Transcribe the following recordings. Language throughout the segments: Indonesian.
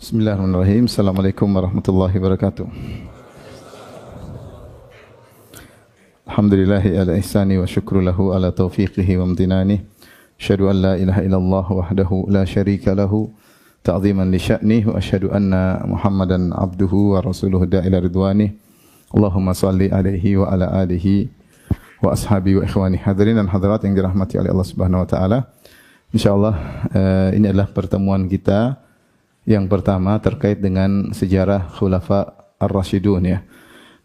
Bismillahirrahmanirrahim. Assalamualaikum warahmatullahi wabarakatuh. Alhamdulillahi ala ihsani wa syukru lahu ala taufiqihi wa amtinani. Asyhadu an la ilaha illallah wahdahu la syarika lahu ta'ziman li sya'nih wa asyhadu anna Muhammadan abduhu wa rasuluhu da'ila ridwanih. Allahumma salli alaihi wa ala alihi wa ashabi wa ikhwani hadirin dan hadirat yang dirahmati oleh Allah Subhanahu wa taala. Insyaallah uh, ini adalah pertemuan kita yang pertama terkait dengan sejarah Khulafa Ar-Rasyidun ya.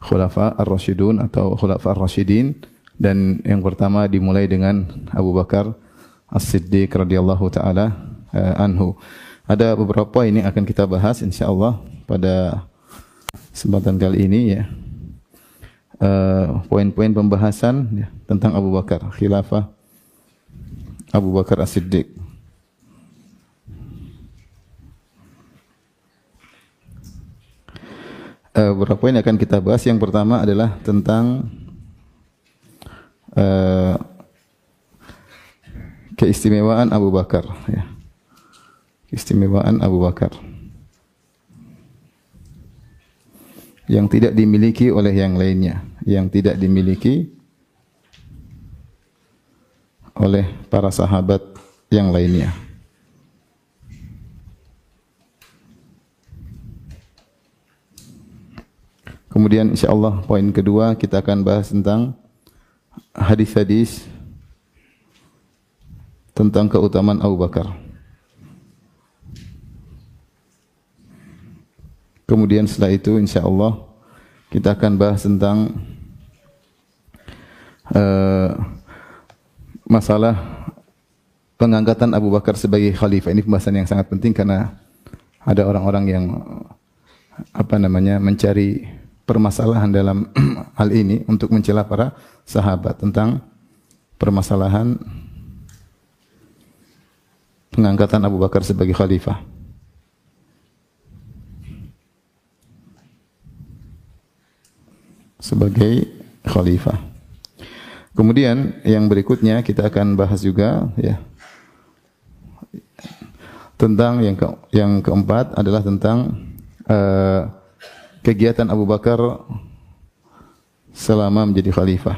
Khulafa Ar-Rasyidun atau Khulafa Ar-Rasyidin dan yang pertama dimulai dengan Abu Bakar As-Siddiq radhiyallahu taala uh, anhu. Ada beberapa yang akan kita bahas insyaallah pada kesempatan kali ini ya. Uh, poin-poin pembahasan ya, tentang Abu Bakar, khilafah Abu Bakar As-Siddiq. Uh, beberapa poin akan kita bahas. Yang pertama adalah tentang uh, keistimewaan Abu Bakar ya. Keistimewaan Abu Bakar yang tidak dimiliki oleh yang lainnya, yang tidak dimiliki oleh para sahabat yang lainnya. Kemudian insyaallah poin kedua kita akan bahas tentang hadis-hadis tentang keutamaan Abu Bakar. Kemudian setelah itu insya-Allah kita akan bahas tentang uh, masalah pengangkatan Abu Bakar sebagai khalifah. Ini pembahasan yang sangat penting karena ada orang-orang yang apa namanya mencari permasalahan dalam hal ini untuk mencela para sahabat tentang permasalahan pengangkatan Abu Bakar sebagai khalifah. Sebagai khalifah. Kemudian yang berikutnya kita akan bahas juga ya tentang yang ke, yang keempat adalah tentang uh, kegiatan Abu Bakar selama menjadi khalifah.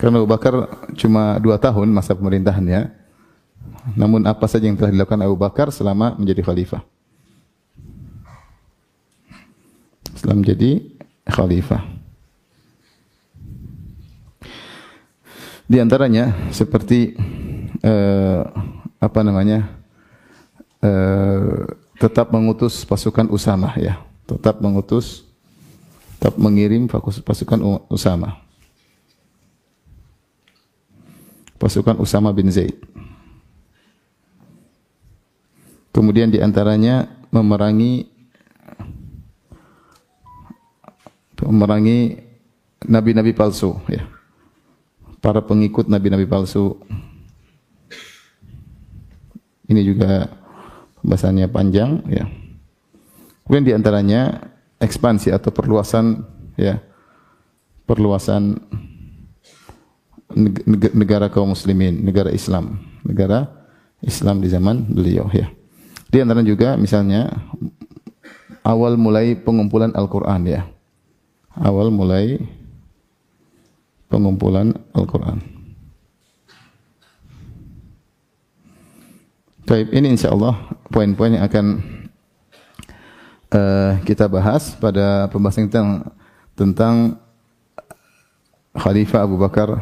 Karena Abu Bakar cuma dua tahun masa pemerintahannya. Namun apa saja yang telah dilakukan Abu Bakar selama menjadi khalifah. Setelah menjadi khalifah. Di antaranya seperti uh, apa namanya? Uh, tetap mengutus pasukan Usama ya. Tetap mengutus tetap mengirim pasukan Usama. pasukan Usama bin Zaid. Kemudian di antaranya memerangi memerangi nabi-nabi palsu ya. Para pengikut nabi-nabi palsu. Ini juga pembahasannya panjang ya. Kemudian di antaranya ekspansi atau perluasan ya. Perluasan negara kaum muslimin, negara Islam, negara Islam di zaman beliau ya. Di antara juga misalnya awal mulai pengumpulan Al-Qur'an ya. Awal mulai pengumpulan Al-Qur'an. Baik, ini insyaallah poin-poin yang akan uh, kita bahas pada pembahasan tentang tentang Khalifah Abu Bakar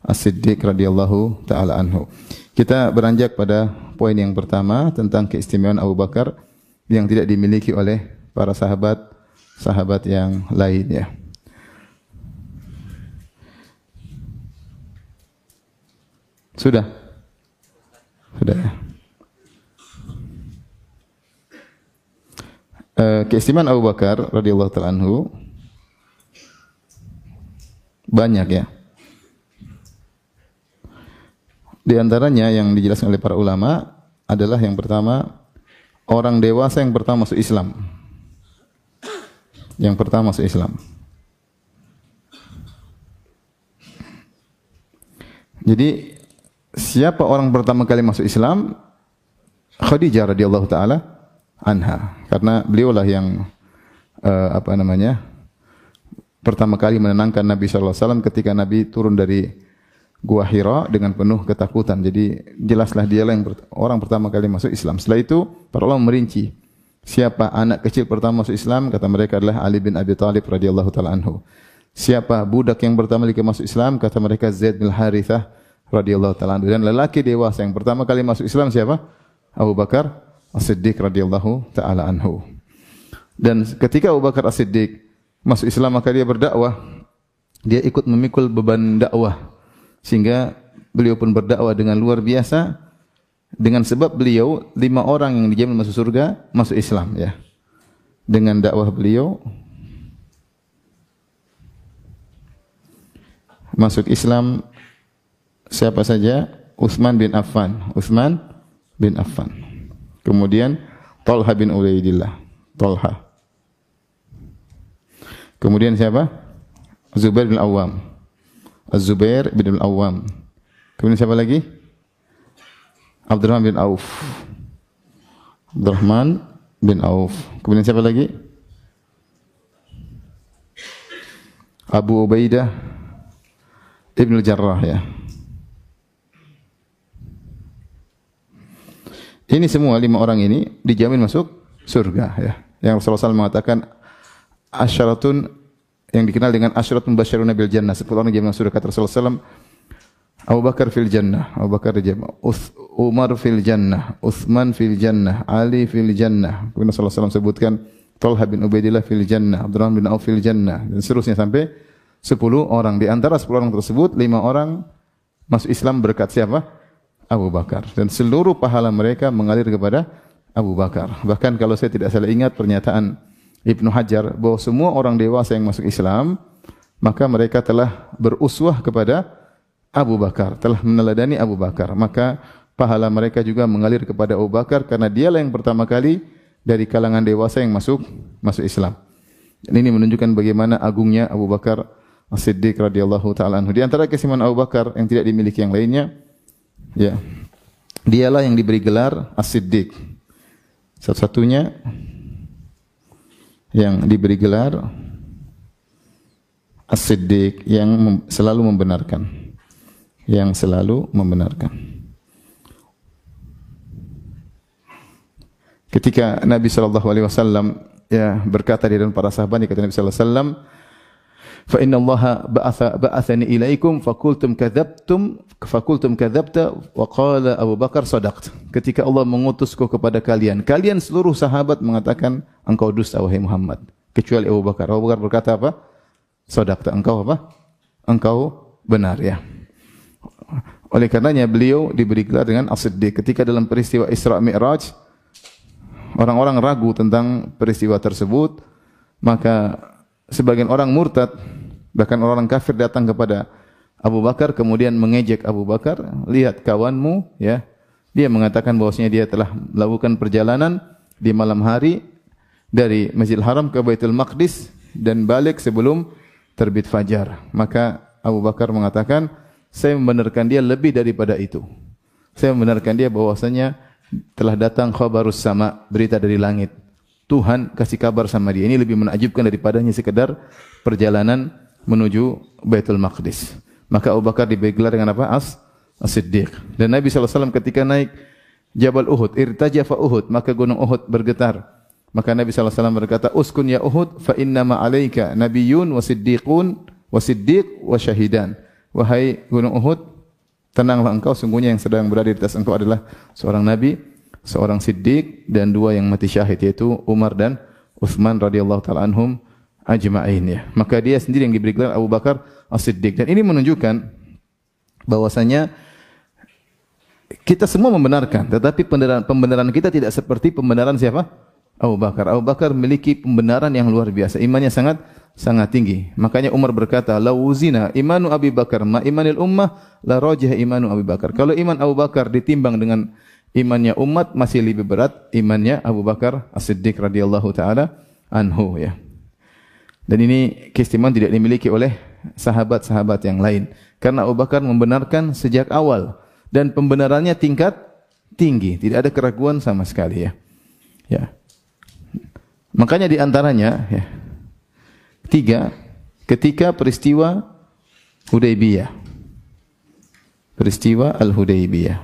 As-Siddiq radhiyallahu taala anhu. Kita beranjak pada poin yang pertama tentang keistimewaan Abu Bakar yang tidak dimiliki oleh para sahabat sahabat yang lain ya. Sudah? Sudah ya. Uh, keistimewaan Abu Bakar radhiyallahu taala anhu banyak ya. Di antaranya yang dijelaskan oleh para ulama adalah yang pertama orang dewasa yang pertama masuk Islam. Yang pertama masuk Islam. Jadi siapa orang pertama kali masuk Islam Khadijah radhiyallahu taala anha karena beliaulah yang uh, apa namanya pertama kali menenangkan Nabi sallallahu alaihi wasallam ketika Nabi turun dari Gua Hira dengan penuh ketakutan. Jadi jelaslah dialah yang orang pertama kali masuk Islam. Setelah itu para ulama merinci siapa anak kecil pertama masuk Islam kata mereka adalah Ali bin Abi Thalib radhiyallahu taala anhu. Siapa budak yang pertama kali masuk Islam kata mereka Zaid bin Harithah radhiyallahu taala anhu dan lelaki dewasa yang pertama kali masuk Islam siapa? Abu Bakar As-Siddiq radhiyallahu taala anhu. Dan ketika Abu Bakar As-Siddiq masuk Islam maka dia berdakwah. Dia ikut memikul beban dakwah. Sehingga beliau pun berdakwah dengan luar biasa. Dengan sebab beliau lima orang yang dijamin masuk surga masuk Islam ya. Dengan dakwah beliau masuk Islam siapa saja? Utsman bin Affan. Utsman bin Affan kemudian Talha bin Ubaidillah Talha kemudian siapa Zubair bin Awam Az-Zubair bin Al-Awwam. Kemudian siapa lagi? Abdurrahman bin Auf. Abdurrahman bin Auf. Kemudian siapa lagi? Abu Ubaidah Ibn Jarrah ya. Ini semua lima orang ini dijamin masuk surga ya. Yang Rasulullah SAW mengatakan asyaratun yang dikenal dengan asyrat mubasyiruna bil jannah. Sepuluh orang yang surga kata Rasulullah SAW. Abu Bakar fil jannah, Abu Bakar di jannah, Umar fil jannah, Uthman fil jannah, Ali fil jannah. Kemudian Rasulullah SAW sebutkan Talha bin Ubaidillah fil jannah, Abdurrahman bin Auf fil jannah dan seterusnya sampai sepuluh orang. Di antara sepuluh orang tersebut, lima orang masuk Islam berkat siapa? Abu Bakar. Dan seluruh pahala mereka mengalir kepada Abu Bakar. Bahkan kalau saya tidak salah ingat pernyataan Ibnu Hajar bahwa semua orang dewasa yang masuk Islam maka mereka telah beruswah kepada Abu Bakar, telah meneladani Abu Bakar. Maka pahala mereka juga mengalir kepada Abu Bakar karena dialah yang pertama kali dari kalangan dewasa yang masuk masuk Islam. Dan ini menunjukkan bagaimana agungnya Abu Bakar As-Siddiq radhiyallahu taala anhu. Di antara kesimpulan Abu Bakar yang tidak dimiliki yang lainnya, ya. Dialah yang diberi gelar As-Siddiq. Satu-satunya yang diberi gelar As-Siddiq yang mem selalu membenarkan. Yang selalu membenarkan. Ketika Nabi sallallahu alaihi wasallam ya berkata di dalam para sahabat kata Nabi sallallahu alaihi wasallam fa inna Allah ba'atha ba'athani ilaikum fakultum kadzabtum fakultum kadzabta wa qala Abu Bakar sadaqt. Ketika Allah mengutusku kepada kalian kalian seluruh sahabat mengatakan engkau dusta wahai Muhammad. Kecuali Abu Bakar. Abu Bakar berkata apa? Sadaqta. Engkau apa? Engkau benar ya. Oleh karenanya beliau diberi gelar dengan As-Siddiq. Ketika dalam peristiwa Isra Mi'raj orang-orang ragu tentang peristiwa tersebut maka sebagian orang murtad Bahkan orang kafir datang kepada Abu Bakar kemudian mengejek Abu Bakar, lihat kawanmu ya. Dia mengatakan bahwasanya dia telah melakukan perjalanan di malam hari dari Masjidil Haram ke Baitul Maqdis dan balik sebelum terbit fajar. Maka Abu Bakar mengatakan, saya membenarkan dia lebih daripada itu. Saya membenarkan dia bahwasanya telah datang khabarus sama, berita dari langit. Tuhan kasih kabar sama dia. Ini lebih menakjubkan daripada hanya sekedar perjalanan menuju Baitul Maqdis. Maka Abu Bakar diberi gelar dengan apa? As As-Siddiq. Dan Nabi SAW ketika naik Jabal Uhud, irtajafa Uhud, maka gunung Uhud bergetar. Maka Nabi SAW berkata, Uskun ya Uhud, fa inna ma'alaika nabiyun wa siddiqun wa siddiq wa syahidan. Wahai gunung Uhud, tenanglah engkau, sungguhnya yang sedang berada di atas engkau adalah seorang Nabi, seorang siddiq, dan dua yang mati syahid, yaitu Umar dan Uthman radhiyallahu ta'ala anhum ajma'in ya. Maka dia sendiri yang diberi gelar Abu Bakar As-Siddiq. Dan ini menunjukkan bahwasanya kita semua membenarkan, tetapi pembenaran, pembenaran kita tidak seperti pembenaran siapa? Abu Bakar. Abu Bakar memiliki pembenaran yang luar biasa. Imannya sangat sangat tinggi. Makanya Umar berkata, "Lawuzina imanu Abi Bakar ma imanil ummah la rajih imanu Abi Bakar." Kalau iman Abu Bakar ditimbang dengan imannya umat masih lebih berat imannya Abu Bakar As-Siddiq radhiyallahu taala anhu ya. Dan ini keistimewaan tidak dimiliki oleh sahabat-sahabat yang lain. Karena Abu Bakar membenarkan sejak awal dan pembenarannya tingkat tinggi, tidak ada keraguan sama sekali ya. Ya. Makanya di antaranya ya. Tiga, ketika peristiwa Hudaybiyah. Peristiwa Al-Hudaybiyah.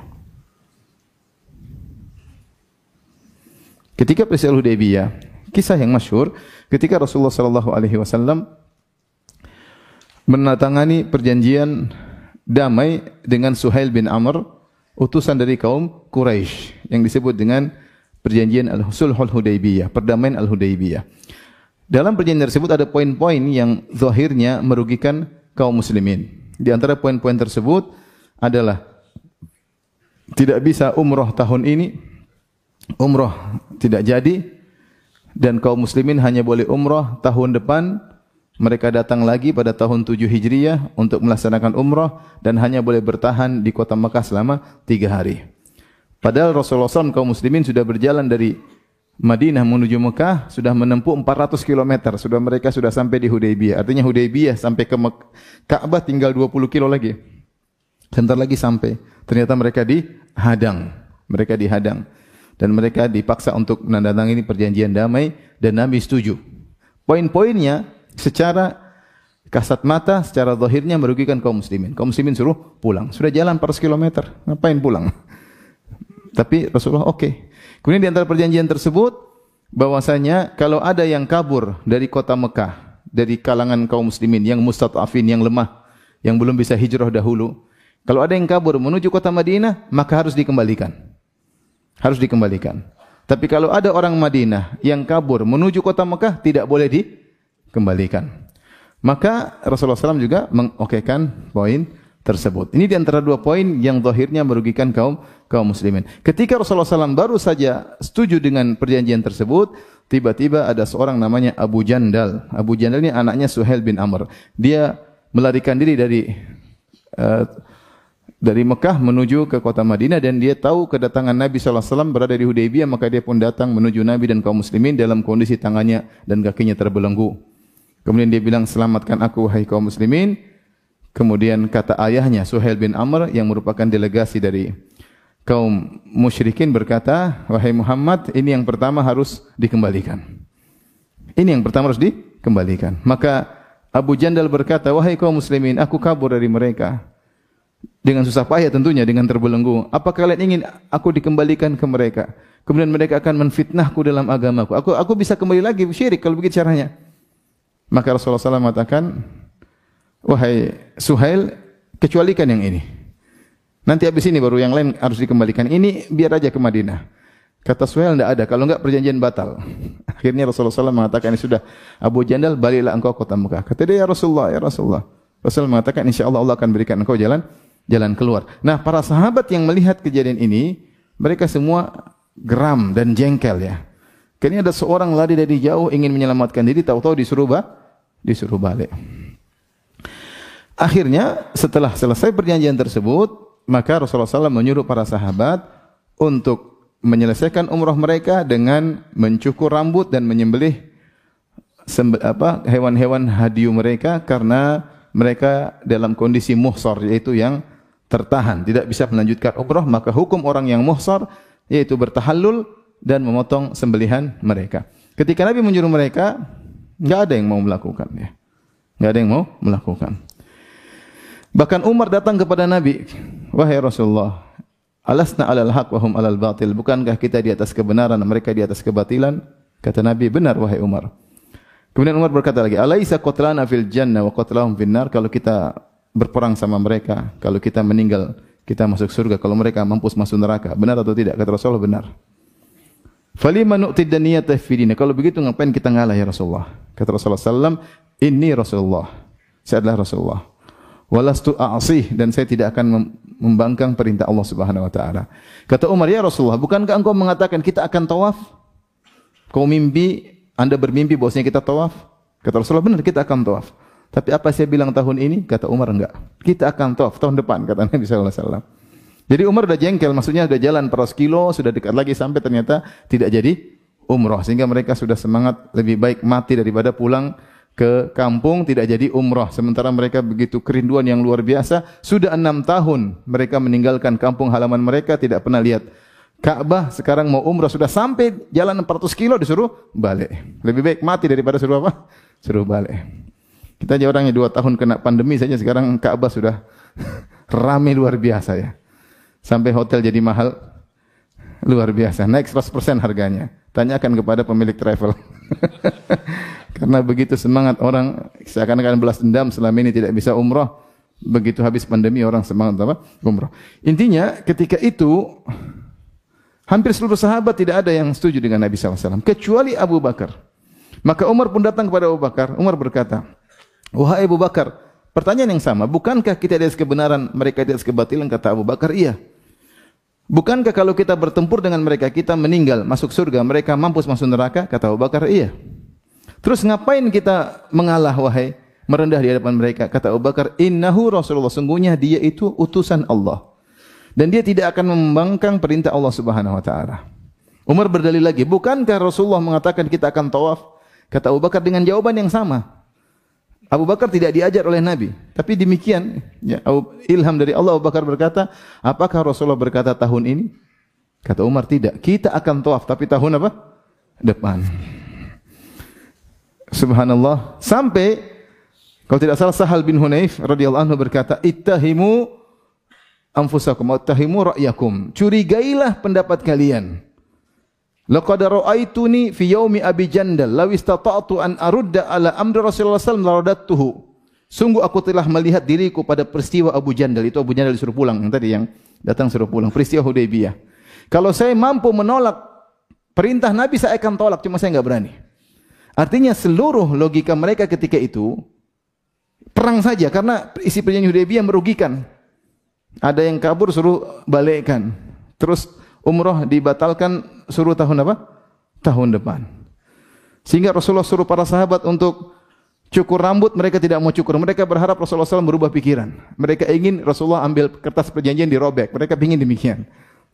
Ketika peristiwa Hudaybiyah, kisah yang masyhur ketika Rasulullah sallallahu alaihi wasallam menandatangani perjanjian damai dengan Suhail bin Amr, utusan dari kaum Quraisy yang disebut dengan perjanjian Al-Sulhul Hudaybiyah, perdamaian Al-Hudaybiyah. Dalam perjanjian tersebut ada poin-poin yang zahirnya merugikan kaum muslimin. Di antara poin-poin tersebut adalah tidak bisa umroh tahun ini, umroh tidak jadi, dan kaum muslimin hanya boleh umroh tahun depan mereka datang lagi pada tahun 7 Hijriyah untuk melaksanakan umrah dan hanya boleh bertahan di kota Mekah selama tiga hari. Padahal Rasulullah SAW kaum muslimin sudah berjalan dari Madinah menuju Mekah sudah menempuh 400 km. Sudah mereka sudah sampai di Hudaybiyah. Artinya Hudaybiyah sampai ke Ka'bah tinggal 20 kilo lagi. Sebentar lagi sampai. Ternyata mereka dihadang. Mereka dihadang. Dan mereka dipaksa untuk menandatangani perjanjian damai dan Nabi setuju. Poin-poinnya secara kasat mata, secara zahirnya merugikan kaum muslimin. Kaum muslimin suruh pulang. Sudah jalan 400 km, ngapain pulang? Tapi Rasulullah oke. Okay. Kemudian di antara perjanjian tersebut bahwasanya kalau ada yang kabur dari kota Mekah, dari kalangan kaum muslimin yang mustadafin, yang lemah, yang belum bisa hijrah dahulu, kalau ada yang kabur menuju kota Madinah, maka harus dikembalikan. Harus dikembalikan. Tapi kalau ada orang Madinah yang kabur menuju kota Mekah, tidak boleh di kembalikan. Maka Rasulullah SAW juga mengokekan poin tersebut. Ini di antara dua poin yang zahirnya merugikan kaum kaum muslimin. Ketika Rasulullah SAW baru saja setuju dengan perjanjian tersebut, tiba-tiba ada seorang namanya Abu Jandal. Abu Jandal ini anaknya Suhail bin Amr. Dia melarikan diri dari uh, dari Mekah menuju ke kota Madinah dan dia tahu kedatangan Nabi SAW berada di Hudaybiyah maka dia pun datang menuju Nabi dan kaum muslimin dalam kondisi tangannya dan kakinya terbelenggu. Kemudian dia bilang, selamatkan aku wahai kaum muslimin. Kemudian kata ayahnya, Suhail bin Amr yang merupakan delegasi dari kaum musyrikin berkata, wahai Muhammad, ini yang pertama harus dikembalikan. Ini yang pertama harus dikembalikan. Maka Abu Jandal berkata, wahai kaum muslimin, aku kabur dari mereka. Dengan susah payah tentunya, dengan terbelenggu. Apa kalian ingin aku dikembalikan ke mereka? Kemudian mereka akan menfitnahku dalam agamaku. Aku aku bisa kembali lagi syirik kalau begitu caranya. Maka Rasulullah SAW mengatakan, wahai Suhail, kecualikan yang ini. Nanti habis ini baru yang lain harus dikembalikan. Ini biar aja ke Madinah. Kata Suhail tidak ada, kalau enggak perjanjian batal. Akhirnya Rasulullah SAW mengatakan ini sudah Abu Jandal baliklah engkau kota Mekah. Kata dia ya Rasulullah, ya Rasulullah. Rasulullah mengatakan insya Allah Allah akan berikan engkau jalan jalan keluar. Nah para sahabat yang melihat kejadian ini, mereka semua geram dan jengkel ya. Kini ada seorang lari dari jauh ingin menyelamatkan diri, tahu-tahu disuruh bah, disuruh balik. Akhirnya setelah selesai perjanjian tersebut, maka Rasulullah SAW menyuruh para sahabat untuk menyelesaikan umrah mereka dengan mencukur rambut dan menyembelih hewan-hewan hadiu mereka karena mereka dalam kondisi muhsar yaitu yang tertahan tidak bisa melanjutkan umrah maka hukum orang yang muhsar yaitu bertahallul dan memotong sembelihan mereka. Ketika Nabi menyuruh mereka, enggak ada yang mau melakukan ya. Enggak ada yang mau melakukan. Bahkan Umar datang kepada Nabi, "Wahai Rasulullah, alasna 'alal haq wa hum 'alal batil? Bukankah kita di atas kebenaran mereka di atas kebatilan?" Kata Nabi, "Benar wahai Umar." Kemudian Umar berkata lagi, "Alaisa qatlana fil jannah wa qatlahum fin nar?" Kalau kita berperang sama mereka, kalau kita meninggal, kita masuk surga, kalau mereka mampus masuk neraka. Benar atau tidak? Kata Rasulullah, benar. Falima nu'tid daniyata fidina. Kalau begitu ngapain kita ngalah ya Rasulullah? Kata Rasulullah sallam, "Inni Rasulullah." Saya adalah Rasulullah. Walastu a'sih dan saya tidak akan membangkang perintah Allah Subhanahu wa taala. Kata Umar, "Ya Rasulullah, bukankah engkau mengatakan kita akan tawaf?" Kau mimpi, Anda bermimpi bahwasanya kita tawaf? Kata Rasulullah, "Benar, kita akan tawaf." Tapi apa saya bilang tahun ini? Kata Umar, enggak. Kita akan tawaf tahun depan, kata Nabi sallallahu alaihi wasallam. Jadi Umar sudah jengkel, maksudnya sudah jalan per kilo, sudah dekat lagi sampai ternyata tidak jadi umroh. Sehingga mereka sudah semangat lebih baik mati daripada pulang ke kampung tidak jadi umroh. Sementara mereka begitu kerinduan yang luar biasa. Sudah enam tahun mereka meninggalkan kampung halaman mereka, tidak pernah lihat Ka'bah sekarang mau umrah sudah sampai jalan 400 kilo disuruh balik. Lebih baik mati daripada suruh apa? Suruh balik. Kita aja orangnya dua tahun kena pandemi saja sekarang Ka'bah sudah ramai luar biasa ya. Sampai hotel jadi mahal luar biasa. Naik 100% harganya. Tanyakan kepada pemilik travel. Karena begitu semangat orang seakan-akan belas dendam selama ini tidak bisa umrah. Begitu habis pandemi orang semangat apa? Umrah. Intinya ketika itu hampir seluruh sahabat tidak ada yang setuju dengan Nabi SAW. Kecuali Abu Bakar. Maka Umar pun datang kepada Abu Bakar. Umar berkata, Wahai Abu Bakar, pertanyaan yang sama. Bukankah kita di atas kebenaran, mereka di atas kebatilan? Kata Abu Bakar, iya. Bukankah kalau kita bertempur dengan mereka, kita meninggal, masuk surga, mereka mampus masuk neraka? Kata Abu Bakar, iya. Terus ngapain kita mengalah wahai merendah di hadapan mereka? Kata Abu Bakar, "Innahu Rasulullah." Sungguhnya dia itu utusan Allah. Dan dia tidak akan membangkang perintah Allah Subhanahu wa taala. Umar berdalil lagi, "Bukankah Rasulullah mengatakan kita akan tawaf?" Kata Abu Bakar dengan jawaban yang sama. Abu Bakar tidak diajar oleh Nabi, tapi demikian ya, ilham dari Allah Abu Bakar berkata, "Apakah Rasulullah berkata tahun ini?" Kata Umar, "Tidak. Kita akan tawaf, tapi tahun apa? Depan." Subhanallah. Sampai kalau tidak salah Sahal bin Hunayf radhiyallahu anhu berkata, "Ittahimu anfusakum ittahimu ra'yakum." Curigailah pendapat kalian. Laqad ra'aituni fi yaumi Abi Jandal law istata'tu an arudda ala amri Rasulullah sallallahu alaihi wasallam Sungguh aku telah melihat diriku pada peristiwa Abu Jandal. Itu Abu Jandal disuruh pulang yang tadi yang datang suruh pulang. Peristiwa Hudaybiyah. Kalau saya mampu menolak perintah Nabi saya akan tolak, cuma saya enggak berani. Artinya seluruh logika mereka ketika itu perang saja karena isi perjanjian Hudaybiyah merugikan. Ada yang kabur suruh balikkan. Terus umroh dibatalkan suruh tahun apa? Tahun depan. Sehingga Rasulullah suruh para sahabat untuk cukur rambut, mereka tidak mau cukur. Mereka berharap Rasulullah SAW berubah pikiran. Mereka ingin Rasulullah ambil kertas perjanjian dirobek. Mereka ingin demikian.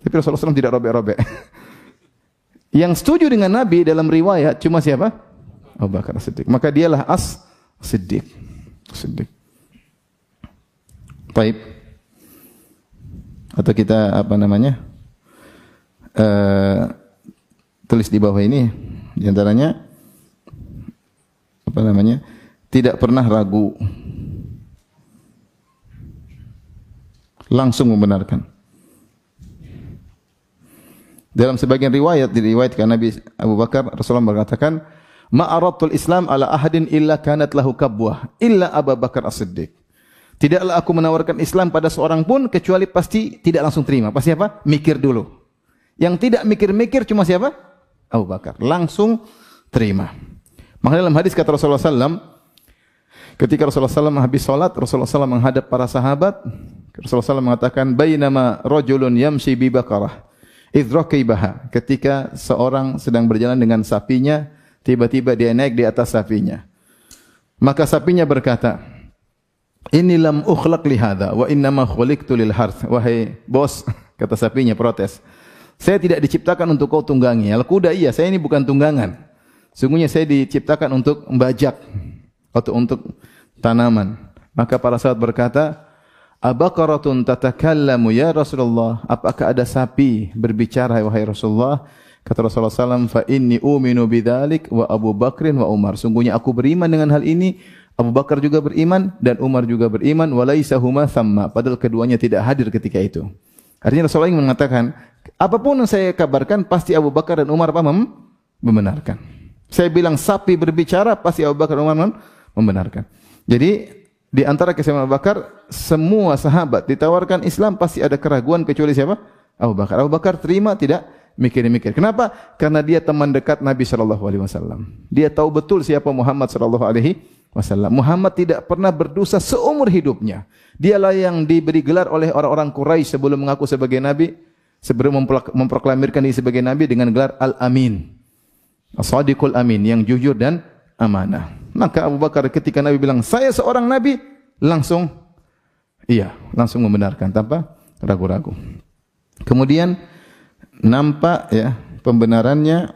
Tapi Rasulullah SAW tidak robek-robek. Yang setuju dengan Nabi dalam riwayat cuma siapa? Abu Bakar Siddiq. Maka dialah as Siddiq. Siddiq. Baik. Atau kita apa namanya? Uh, tulis di bawah ini di antaranya apa namanya? Tidak pernah ragu. Langsung membenarkan. Dalam sebagian riwayat diriwayatkan Nabi Abu Bakar Rasulullah mengatakan Ma'aratul Islam ala ahadin illa kanat lahu kabwah illa Abu Bakar As-Siddiq. Tidaklah aku menawarkan Islam pada seorang pun kecuali pasti tidak langsung terima. Pasti apa? Mikir dulu. Yang tidak mikir-mikir cuma siapa? Abu Bakar. Langsung terima. Maka dalam hadis kata Rasulullah SAW, ketika Rasulullah SAW habis salat, Rasulullah SAW menghadap para sahabat. Rasulullah SAW mengatakan, Bainama rajulun yamsi bi bakarah. Idrokibaha. Ketika seorang sedang berjalan dengan sapinya, Tiba-tiba dia naik di atas sapinya. Maka sapinya berkata, Ini lam ukhlaq li hadha wa innama khuliqtu lil harth. Wahai bos, kata sapinya protes. Saya tidak diciptakan untuk kau tunggangi. Al kuda iya, saya ini bukan tunggangan. Sungguhnya saya diciptakan untuk membajak atau untuk tanaman. Maka para sahabat berkata, Abaqaratun tatakallamu ya Rasulullah? Apakah ada sapi berbicara wahai Rasulullah? Kata Rasulullah SAW, fa inni uminu bidzalik wa Abu Bakrin wa Umar. Sungguhnya aku beriman dengan hal ini. Abu Bakar juga beriman dan Umar juga beriman. Walaisa huma thamma. Padahal keduanya tidak hadir ketika itu. Artinya Rasulullah ingin mengatakan, apa pun yang saya kabarkan, pasti Abu Bakar dan Umar apa? Mem membenarkan. Saya bilang sapi berbicara, pasti Abu Bakar dan Umar mem membenarkan. Jadi, di antara kesamaan Abu Bakar, semua sahabat ditawarkan Islam, pasti ada keraguan kecuali siapa? Abu Bakar. Abu Bakar terima, tidak mikir-mikir. Kenapa? Karena dia teman dekat Nabi sallallahu alaihi wasallam. Dia tahu betul siapa Muhammad sallallahu alaihi wasallam. Muhammad tidak pernah berdosa seumur hidupnya. Dialah yang diberi gelar oleh orang-orang Quraisy sebelum mengaku sebagai nabi, sebelum memproklamirkan diri sebagai nabi dengan gelar Al-Amin. As-Sadiqul Amin yang jujur dan amanah. Maka Abu Bakar ketika Nabi bilang, "Saya seorang nabi," langsung iya, langsung membenarkan tanpa ragu-ragu. Kemudian nampak ya pembenarannya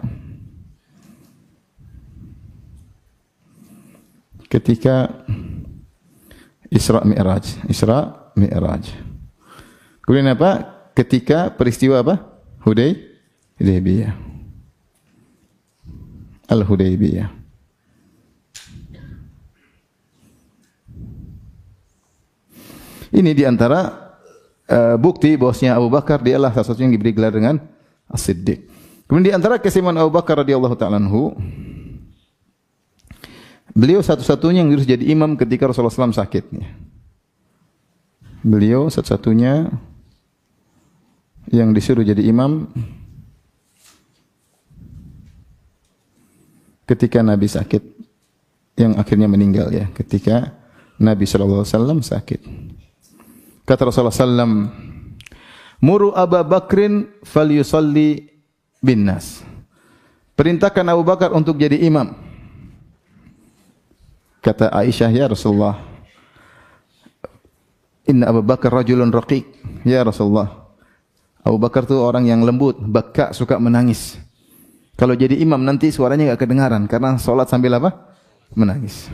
ketika Isra Mi'raj. Isra Mi'raj. Kemudian apa? Ketika peristiwa apa? Hudai Hudaybiyah. Al-Hudaybiyah. Ini di antara uh, bukti bahwasanya Abu Bakar dialah salah satu yang diberi gelar dengan As-Siddiq. Kemudian di antara kesimpulan Abu Bakar radhiyallahu taala anhu beliau satu-satunya yang harus jadi imam ketika Rasulullah SAW sakit. Beliau satu-satunya yang disuruh jadi imam ketika Nabi sakit yang akhirnya meninggal ya ketika Nabi sallallahu alaihi wasallam sakit. Kata Rasulullah sallam, "Muru Abu Bakrin falyusalli bin nas." Perintahkan Abu Bakar untuk jadi imam. Kata Aisyah, "Ya Rasulullah, Inna Abu Bakar rajulun raqiq." Ya Rasulullah, Abu Bakar tu orang yang lembut, baka suka menangis. Kalau jadi imam nanti suaranya enggak kedengaran karena salat sambil apa? Menangis.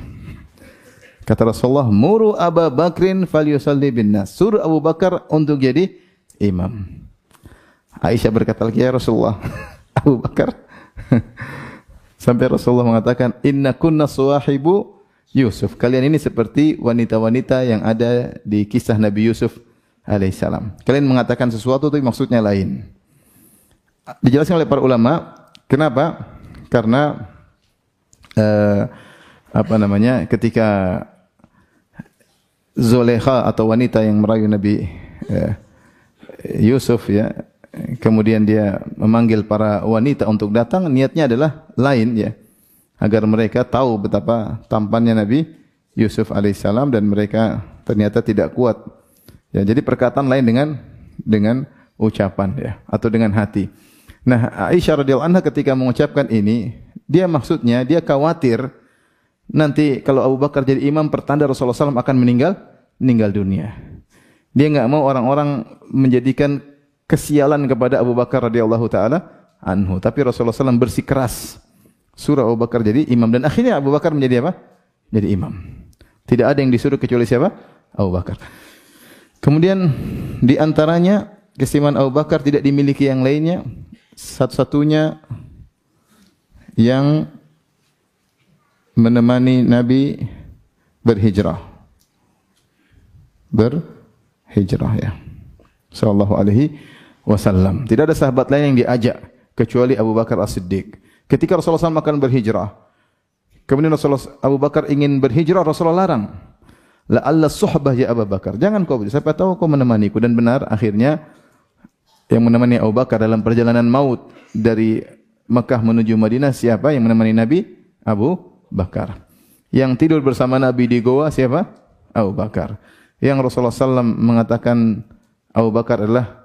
Kata Rasulullah, "Muru Abu Bakrin falyusalli bin nas." Suruh Abu Bakar untuk jadi imam. Aisyah berkata lagi, "Ya Rasulullah, Abu Bakar." Sampai Rasulullah mengatakan, "Inna kunna suwahibu Yusuf." Kalian ini seperti wanita-wanita yang ada di kisah Nabi Yusuf alaihissalam. Kalian mengatakan sesuatu tapi maksudnya lain. Dijelaskan oleh para ulama, kenapa? Karena uh, apa namanya? Ketika Zulekha atau wanita yang merayu Nabi ya, Yusuf ya kemudian dia memanggil para wanita untuk datang niatnya adalah lain ya agar mereka tahu betapa tampannya Nabi Yusuf alaihissalam dan mereka ternyata tidak kuat ya jadi perkataan lain dengan dengan ucapan ya atau dengan hati nah Aisyah radhiyallahu anha ketika mengucapkan ini dia maksudnya dia khawatir nanti kalau Abu Bakar jadi imam pertanda Rasulullah SAW akan meninggal meninggal dunia. Dia enggak mau orang-orang menjadikan kesialan kepada Abu Bakar radhiyallahu taala anhu. Tapi Rasulullah SAW bersikeras surah Abu Bakar jadi imam dan akhirnya Abu Bakar menjadi apa? Jadi imam. Tidak ada yang disuruh kecuali siapa? Abu Bakar. Kemudian di antaranya kesimpulan Abu Bakar tidak dimiliki yang lainnya. Satu-satunya yang menemani Nabi berhijrah. Berhijrah ya. Sallallahu alaihi wasallam. Tidak ada sahabat lain yang diajak kecuali Abu Bakar As-Siddiq. Ketika Rasulullah SAW akan berhijrah, kemudian Rasulullah Abu Bakar ingin berhijrah, Rasulullah larang. La Allah suhbah ya Abu Bakar. Jangan kau, siapa tahu kau menemaniku dan benar akhirnya yang menemani Abu Bakar dalam perjalanan maut dari Mekah menuju Madinah siapa yang menemani Nabi? Abu Bakar. Yang tidur bersama Nabi di goa siapa? Abu Bakar. Yang Rasulullah SAW mengatakan Abu Bakar adalah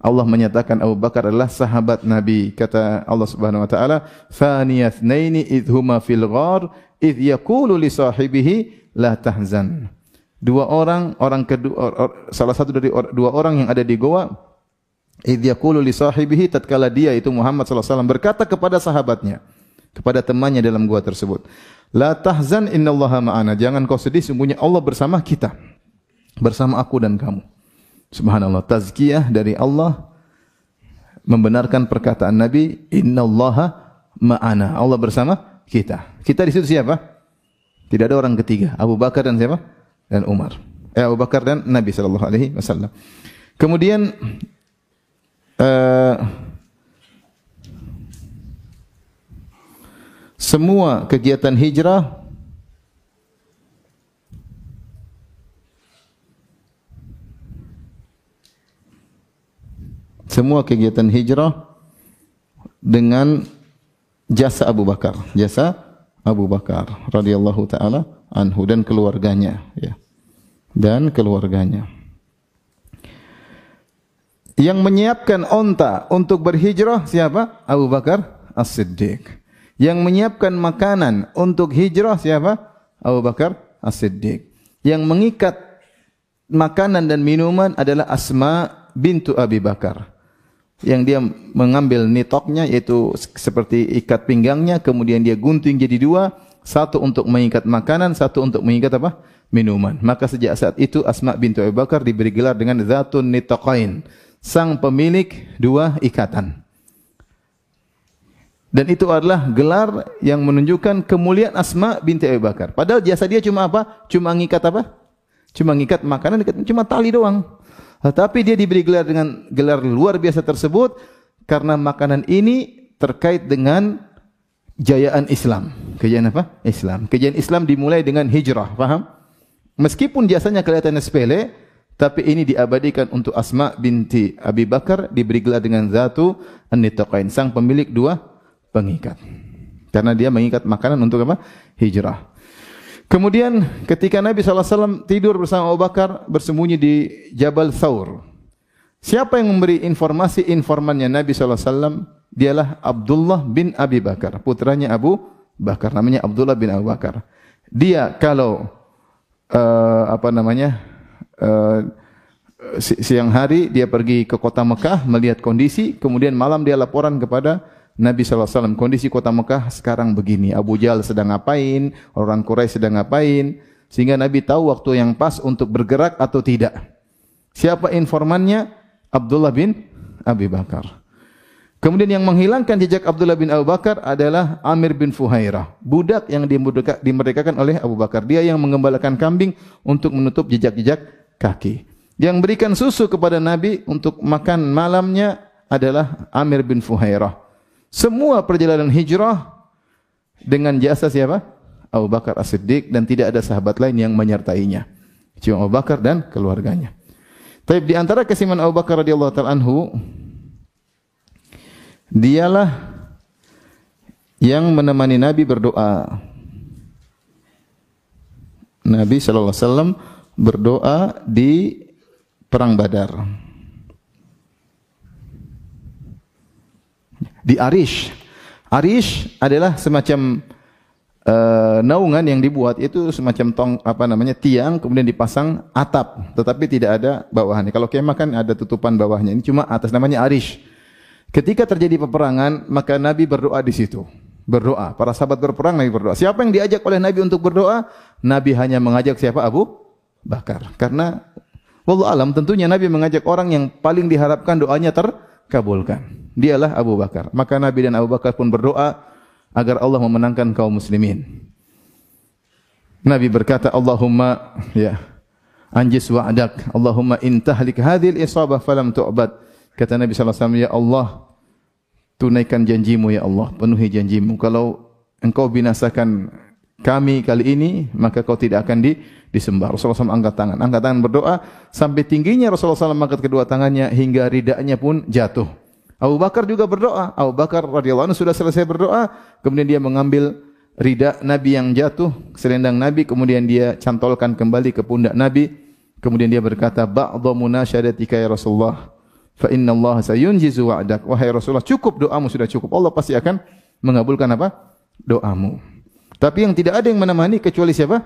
Allah menyatakan Abu Bakar adalah sahabat Nabi. Kata Allah Subhanahu wa taala, "Thaniyatnaini idhuma fil ghar idh yaqulu li sahibihi la tahzan." Dua orang, orang kedua or, or, salah satu dari or, dua orang yang ada di goa idh yaqulu li sahibihi tatkala dia itu Muhammad sallallahu alaihi wasallam berkata kepada sahabatnya, kepada temannya dalam gua tersebut. La tahzan innallaha ma'ana. Jangan kau sedih, sungguhnya Allah bersama kita. Bersama aku dan kamu. Subhanallah. Tazkiyah dari Allah membenarkan perkataan Nabi, innallaha ma'ana. Allah bersama kita. Kita di situ siapa? Tidak ada orang ketiga. Abu Bakar dan siapa? Dan Umar. Eh, Abu Bakar dan Nabi sallallahu alaihi wasallam. Kemudian uh, semua kegiatan hijrah semua kegiatan hijrah dengan jasa Abu Bakar, jasa Abu Bakar radhiyallahu taala anhu dan keluarganya ya. Dan keluarganya. Yang menyiapkan onta untuk berhijrah siapa? Abu Bakar As-Siddiq. Yang menyiapkan makanan untuk hijrah siapa? Abu Bakar As-Siddiq. Yang mengikat makanan dan minuman adalah Asma bintu Abi Bakar. Yang dia mengambil nitoknya yaitu seperti ikat pinggangnya kemudian dia gunting jadi dua, satu untuk mengikat makanan, satu untuk mengikat apa? minuman. Maka sejak saat itu Asma bintu Abu Bakar diberi gelar dengan Zatun Nitaqain. sang pemilik dua ikatan. Dan itu adalah gelar yang menunjukkan kemuliaan Asma binti Abu Bakar. Padahal jasa dia cuma apa? Cuma ngikat apa? Cuma ngikat makanan, cuma tali doang. Tetapi dia diberi gelar dengan gelar luar biasa tersebut karena makanan ini terkait dengan jayaan Islam. Kejayaan apa? Islam. Kejayaan Islam dimulai dengan hijrah, paham? Meskipun jasanya kelihatan sepele, tapi ini diabadikan untuk Asma binti Abi Bakar diberi gelar dengan Zatu An-Nitaqain, sang pemilik dua pengikat. Karena dia mengikat makanan untuk apa? Hijrah. Kemudian ketika Nabi SAW tidur bersama Abu Bakar bersembunyi di Jabal Thawr. Siapa yang memberi informasi informannya Nabi SAW? Dialah Abdullah bin Abi Bakar, putranya Abu Bakar, namanya Abdullah bin Abu Bakar. Dia kalau uh, apa namanya uh, siang hari dia pergi ke kota Mekah melihat kondisi, kemudian malam dia laporan kepada Nabi SAW, kondisi kota Mekah sekarang begini. Abu Jahal sedang ngapain, orang Quraisy sedang ngapain. Sehingga Nabi tahu waktu yang pas untuk bergerak atau tidak. Siapa informannya? Abdullah bin Abi Bakar. Kemudian yang menghilangkan jejak Abdullah bin Abu Bakar adalah Amir bin Fuhairah. Budak yang dimerdekakan oleh Abu Bakar. Dia yang mengembalakan kambing untuk menutup jejak-jejak kaki. Yang berikan susu kepada Nabi untuk makan malamnya adalah Amir bin Fuhairah. Semua perjalanan hijrah dengan jasa siapa? Abu Bakar As-Siddiq dan tidak ada sahabat lain yang menyertainya. Cuma Abu Bakar dan keluarganya. Tapi di antara kesiman Abu Bakar radhiyallahu taala anhu dialah yang menemani Nabi berdoa. Nabi sallallahu alaihi wasallam berdoa di perang Badar. Di Arish. Arish adalah semacam uh, naungan yang dibuat itu semacam tong apa namanya tiang kemudian dipasang atap tetapi tidak ada bawahannya. Kalau kemah kan ada tutupan bawahnya. Ini cuma atas namanya Arish. Ketika terjadi peperangan maka Nabi berdoa di situ. Berdoa. Para sahabat berperang Nabi berdoa. Siapa yang diajak oleh Nabi untuk berdoa? Nabi hanya mengajak siapa? Abu Bakar. Karena wallahu alam tentunya Nabi mengajak orang yang paling diharapkan doanya terkabulkan dialah Abu Bakar. Maka Nabi dan Abu Bakar pun berdoa agar Allah memenangkan kaum muslimin. Nabi berkata, Allahumma ya anjis wa'adak. Allahumma intahlik hadhil isabah falam tu'bad. Kata Nabi SAW, Ya Allah, tunaikan janjimu ya Allah, penuhi janjimu. Kalau engkau binasakan kami kali ini, maka kau tidak akan di, disembah. Rasulullah SAW angkat tangan. Angkat tangan berdoa, sampai tingginya Rasulullah SAW angkat kedua tangannya, hingga ridaknya pun jatuh. Abu Bakar juga berdoa. Abu Bakar radhiyallahu anhu sudah selesai berdoa, kemudian dia mengambil rida Nabi yang jatuh, selendang Nabi, kemudian dia cantolkan kembali ke pundak Nabi. Kemudian dia berkata, "Ba'dhu munasyadatika ya Rasulullah, fa inna Allah sayunjizu wa'dak." Wahai Rasulullah, cukup doamu sudah cukup. Allah pasti akan mengabulkan apa? Doamu. Tapi yang tidak ada yang menemani kecuali siapa?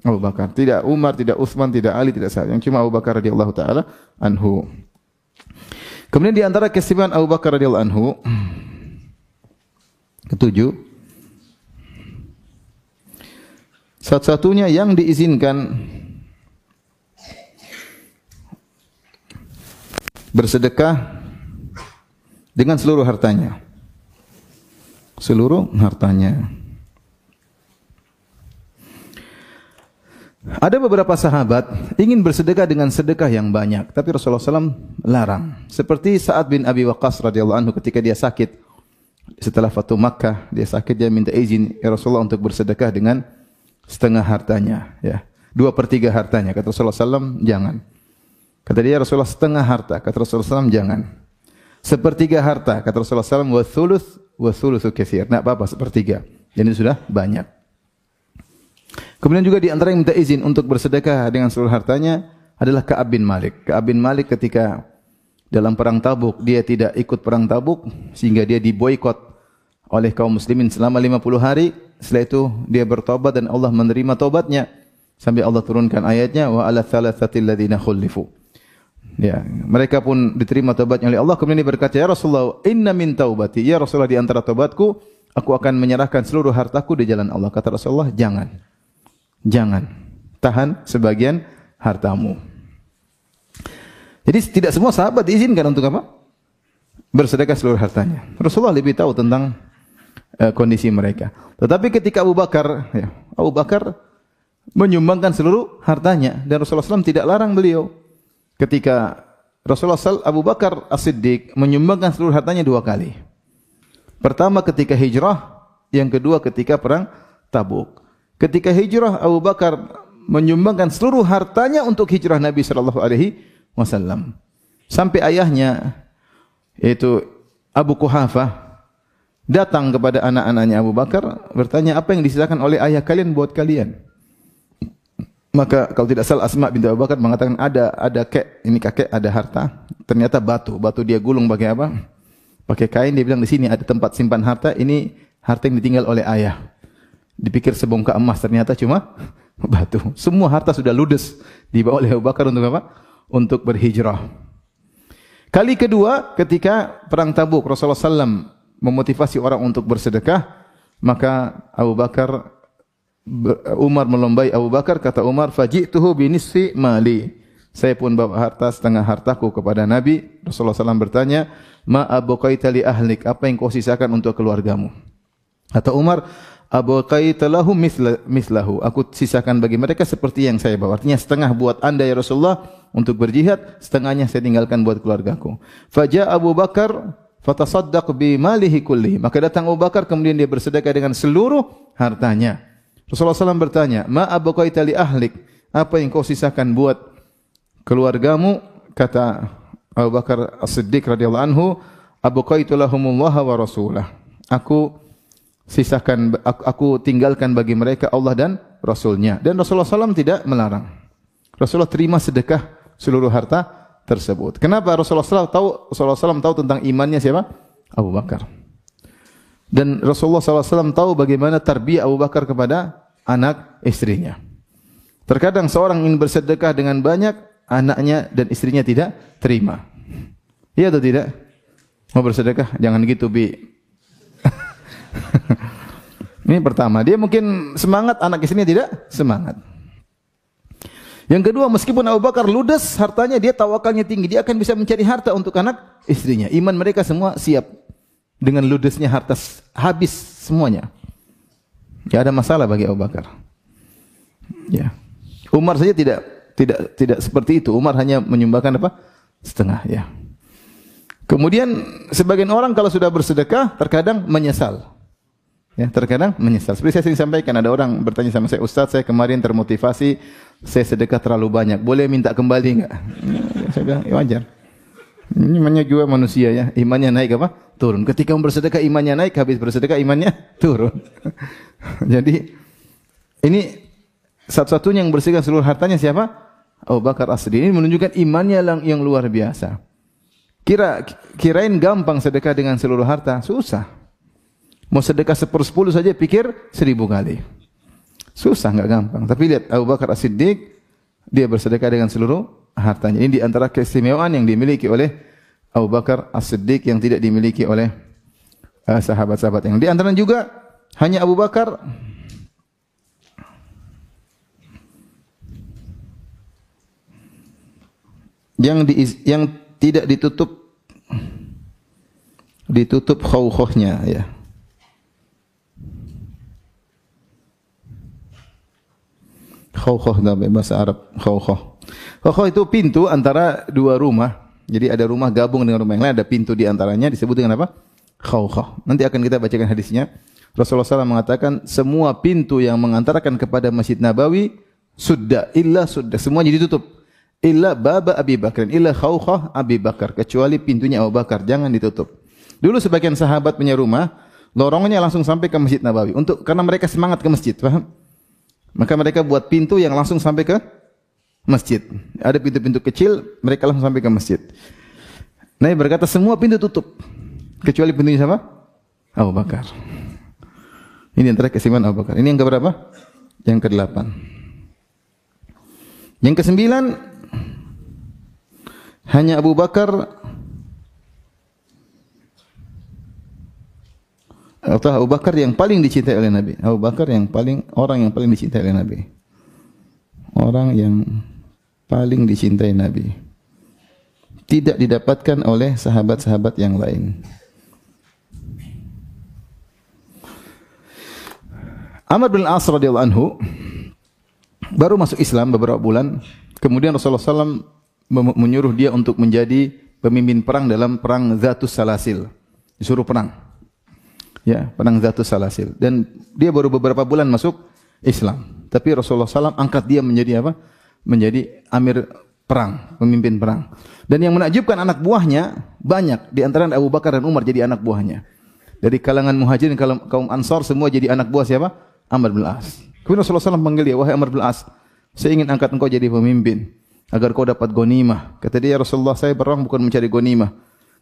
Abu Bakar. Tidak Umar, tidak Uthman, tidak Ali, tidak saya. Yang cuma Abu Bakar radhiyallahu taala anhu. Kemudian di antara keistimewaan Abu Bakar radhiyallahu anhu ketujuh satu-satunya yang diizinkan bersedekah dengan seluruh hartanya. Seluruh hartanya. Ada beberapa sahabat ingin bersedekah dengan sedekah yang banyak, tapi Rasulullah SAW larang. Seperti Sa'ad bin Abi Waqqas radhiyallahu anhu ketika dia sakit setelah Fatu Makkah, dia sakit dia minta izin ya Rasulullah untuk bersedekah dengan setengah hartanya, ya. Dua per tiga hartanya. Kata Rasulullah SAW, jangan. Kata dia Rasulullah setengah harta. Kata Rasulullah SAW, jangan. Sepertiga harta. Kata Rasulullah SAW, wa thuluth wa thuluthu kathir. Nah, apa-apa, sepertiga. Jadi sudah banyak. Kemudian juga di antara yang minta izin untuk bersedekah dengan seluruh hartanya adalah Ka'ab bin Malik. Ka'ab bin Malik ketika dalam perang Tabuk dia tidak ikut perang Tabuk sehingga dia diboikot oleh kaum muslimin selama 50 hari. Setelah itu dia bertobat dan Allah menerima tobatnya sampai Allah turunkan ayatnya wa ala thalathatil ladzina khulifu. Ya, mereka pun diterima tobatnya oleh Allah. Kemudian dia berkata, "Ya Rasulullah, inna min taubati." Ya Rasulullah di antara tobatku, aku akan menyerahkan seluruh hartaku di jalan Allah. Kata Rasulullah, "Jangan." Jangan. Tahan sebagian hartamu. Jadi tidak semua sahabat diizinkan untuk apa? Bersedekah seluruh hartanya. Rasulullah lebih tahu tentang uh, kondisi mereka. Tetapi ketika Abu Bakar, ya, Abu Bakar menyumbangkan seluruh hartanya dan Rasulullah SAW tidak larang beliau. Ketika Rasulullah SAW, Abu Bakar As-Siddiq menyumbangkan seluruh hartanya dua kali. Pertama ketika hijrah, yang kedua ketika perang Tabuk. Ketika hijrah Abu Bakar menyumbangkan seluruh hartanya untuk hijrah Nabi sallallahu alaihi wasallam. Sampai ayahnya yaitu Abu Kuhafah datang kepada anak-anaknya Abu Bakar bertanya apa yang disisakan oleh ayah kalian buat kalian. Maka kalau tidak salah Asma binti Abu Bakar mengatakan ada ada kek ini kakek ada harta ternyata batu batu dia gulung pakai apa? Pakai kain dia bilang di sini ada tempat simpan harta ini harta yang ditinggal oleh ayah. Dipikir sebongkah emas ternyata cuma batu. Semua harta sudah ludes dibawa oleh Abu Bakar untuk apa? Untuk berhijrah. Kali kedua ketika perang Tabuk Rasulullah SAW memotivasi orang untuk bersedekah, maka Abu Bakar Umar melombai Abu Bakar kata Umar fajituhu binisfi mali. Saya pun bawa harta setengah hartaku kepada Nabi. Rasulullah SAW bertanya, Ma abuqaita li ahlik, apa yang kau sisakan untuk keluargamu? Kata Umar, Abu lahu misla, mislahu. Aku sisakan bagi mereka seperti yang saya bawa. Artinya setengah buat anda ya Rasulullah untuk berjihad, setengahnya saya tinggalkan buat keluargaku. Faja Abu Bakar fatasaddaq bi malihi kulli. Maka datang Abu Bakar kemudian dia bersedekah dengan seluruh hartanya. Rasulullah SAW bertanya, Ma Abu li ahlik. Apa yang kau sisakan buat keluargamu? Kata Abu Bakar As-Siddiq radhiyallahu anhu, lahumullah wa rasulah. Aku sisakan aku, tinggalkan bagi mereka Allah dan Rasulnya. Dan Rasulullah SAW tidak melarang. Rasulullah terima sedekah seluruh harta tersebut. Kenapa Rasulullah SAW tahu Rasulullah SAW tahu tentang imannya siapa? Abu Bakar. Dan Rasulullah SAW tahu bagaimana tarbiyah Abu Bakar kepada anak istrinya. Terkadang seorang ingin bersedekah dengan banyak, anaknya dan istrinya tidak terima. Iya atau tidak? Mau bersedekah? Jangan gitu, Bi. Ini pertama, dia mungkin semangat, anak istrinya tidak semangat. Yang kedua, meskipun Abu Bakar ludes hartanya, dia tawakalnya tinggi, dia akan bisa mencari harta untuk anak istrinya. Iman mereka semua siap dengan ludesnya harta habis semuanya. Tidak ada masalah bagi Abu Bakar. Ya. Umar saja tidak tidak tidak seperti itu. Umar hanya menyumbangkan apa? Setengah, ya. Kemudian sebagian orang kalau sudah bersedekah terkadang menyesal. Ya, terkadang menyesal. Seperti saya sering sampaikan, ada orang bertanya sama saya, Ustaz, saya kemarin termotivasi, saya sedekah terlalu banyak. Boleh minta kembali enggak? Ya, saya bilang, ya wajar. Imannya juga manusia ya. Imannya naik apa? Turun. Ketika bersedekah imannya naik, habis bersedekah imannya turun. Jadi ini satu-satunya yang bersihkan seluruh hartanya siapa? Abu Bakar Asri. Ini menunjukkan imannya yang, yang luar biasa. Kira kirain gampang sedekah dengan seluruh harta, susah. Mau sedekah sepersepuluh saja pikir seribu kali. Susah, nggak gampang. Tapi lihat Abu Bakar As-Siddiq, dia bersedekah dengan seluruh hartanya. Ini di antara keistimewaan yang dimiliki oleh Abu Bakar As-Siddiq yang tidak dimiliki oleh uh, sahabat-sahabat yang di antara juga hanya Abu Bakar yang di, yang tidak ditutup ditutup khawkhahnya ya Khawkhah dalam bahasa Arab. Khawkhah. Khawkhah itu pintu antara dua rumah. Jadi ada rumah gabung dengan rumah yang lain, ada pintu di antaranya disebut dengan apa? Khawkhah. Nanti akan kita bacakan hadisnya. Rasulullah SAW mengatakan semua pintu yang mengantarkan kepada Masjid Nabawi sudah illa sudah semuanya ditutup. Illa baba Abi Bakar, illa khawkhah Abi Bakar, kecuali pintunya Abu Bakar jangan ditutup. Dulu sebagian sahabat punya rumah, lorongnya langsung sampai ke Masjid Nabawi untuk karena mereka semangat ke masjid, paham? Maka mereka buat pintu yang langsung sampai ke masjid. Ada pintu-pintu kecil, mereka langsung sampai ke masjid. Nabi berkata semua pintu tutup. Kecuali pintunya siapa? Abu Bakar. Ini antara kesimpulan Abu Bakar. Ini yang keberapa? Yang kedelapan. Yang kesembilan, hanya Abu Bakar atau Abu Bakar yang paling dicintai oleh Nabi. Abu Bakar yang paling orang yang paling dicintai oleh Nabi. Orang yang paling dicintai Nabi. tidak didapatkan oleh sahabat-sahabat yang lain. Amr bin As radhiyallahu anhu baru masuk Islam beberapa bulan, kemudian Rasulullah SAW menyuruh dia untuk menjadi pemimpin perang dalam perang Zatus Salasil. Disuruh perang. Ya, perang Zatus Salasil. Dan dia baru beberapa bulan masuk Islam. Tapi Rasulullah SAW angkat dia menjadi apa? Menjadi amir perang, pemimpin perang. Dan yang menakjubkan anak buahnya banyak. Di antara Abu Bakar dan Umar jadi anak buahnya. Dari kalangan muhajirin, kaum ansar semua jadi anak buah siapa? Amr bin As. Kemudian Rasulullah SAW panggil dia, wahai Amr bin As, saya ingin angkat engkau jadi pemimpin agar kau dapat gonimah. Kata dia, Rasulullah saya berang bukan mencari gonimah.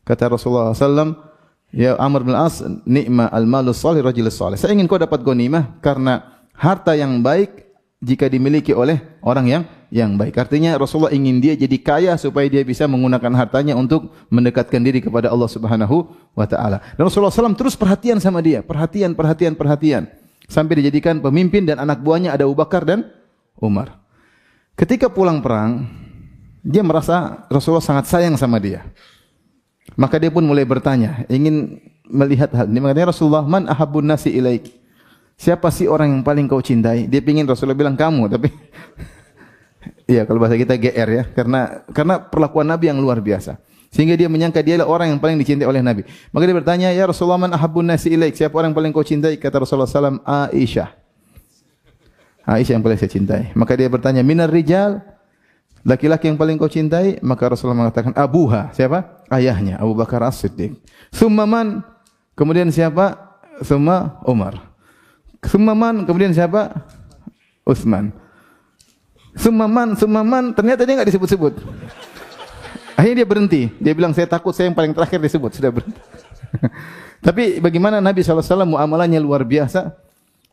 Kata Rasulullah SAW, ya Amr bin As, nikma al-malu salih rajil salih. Saya ingin kau dapat gonimah karena harta yang baik jika dimiliki oleh orang yang yang baik. Artinya Rasulullah ingin dia jadi kaya supaya dia bisa menggunakan hartanya untuk mendekatkan diri kepada Allah Subhanahu wa taala. Dan Rasulullah SAW terus perhatian sama dia, perhatian, perhatian, perhatian. Sampai dijadikan pemimpin dan anak buahnya ada Abu Bakar dan Umar. Ketika pulang perang, dia merasa Rasulullah sangat sayang sama dia. Maka dia pun mulai bertanya, ingin melihat hal ini. Makanya Rasulullah, man ahabun nasi ilaik. Siapa sih orang yang paling kau cintai? Dia ingin Rasulullah bilang kamu, tapi Iya, kalau bahasa kita GR ya, karena karena perlakuan Nabi yang luar biasa. Sehingga dia menyangka dia adalah orang yang paling dicintai oleh Nabi. Maka dia bertanya, "Ya Rasulullah, man ahabbun nasi ilaik?" Siapa orang yang paling kau cintai? Kata Rasulullah SAW, Aisyah. Aisyah yang paling saya cintai. Maka dia bertanya, "Minar rijal?" Laki-laki yang paling kau cintai? Maka Rasulullah mengatakan, "Abuha." Siapa? Ayahnya, Abu Bakar As-Siddiq. Summa man? Kemudian siapa? Summa Umar. Summa man? Kemudian siapa? Utsman. Summa man, ternyata dia enggak disebut-sebut. Akhirnya dia berhenti. Dia bilang, saya takut saya yang paling terakhir disebut. Sudah berhenti. Tapi bagaimana Nabi SAW muamalahnya luar biasa.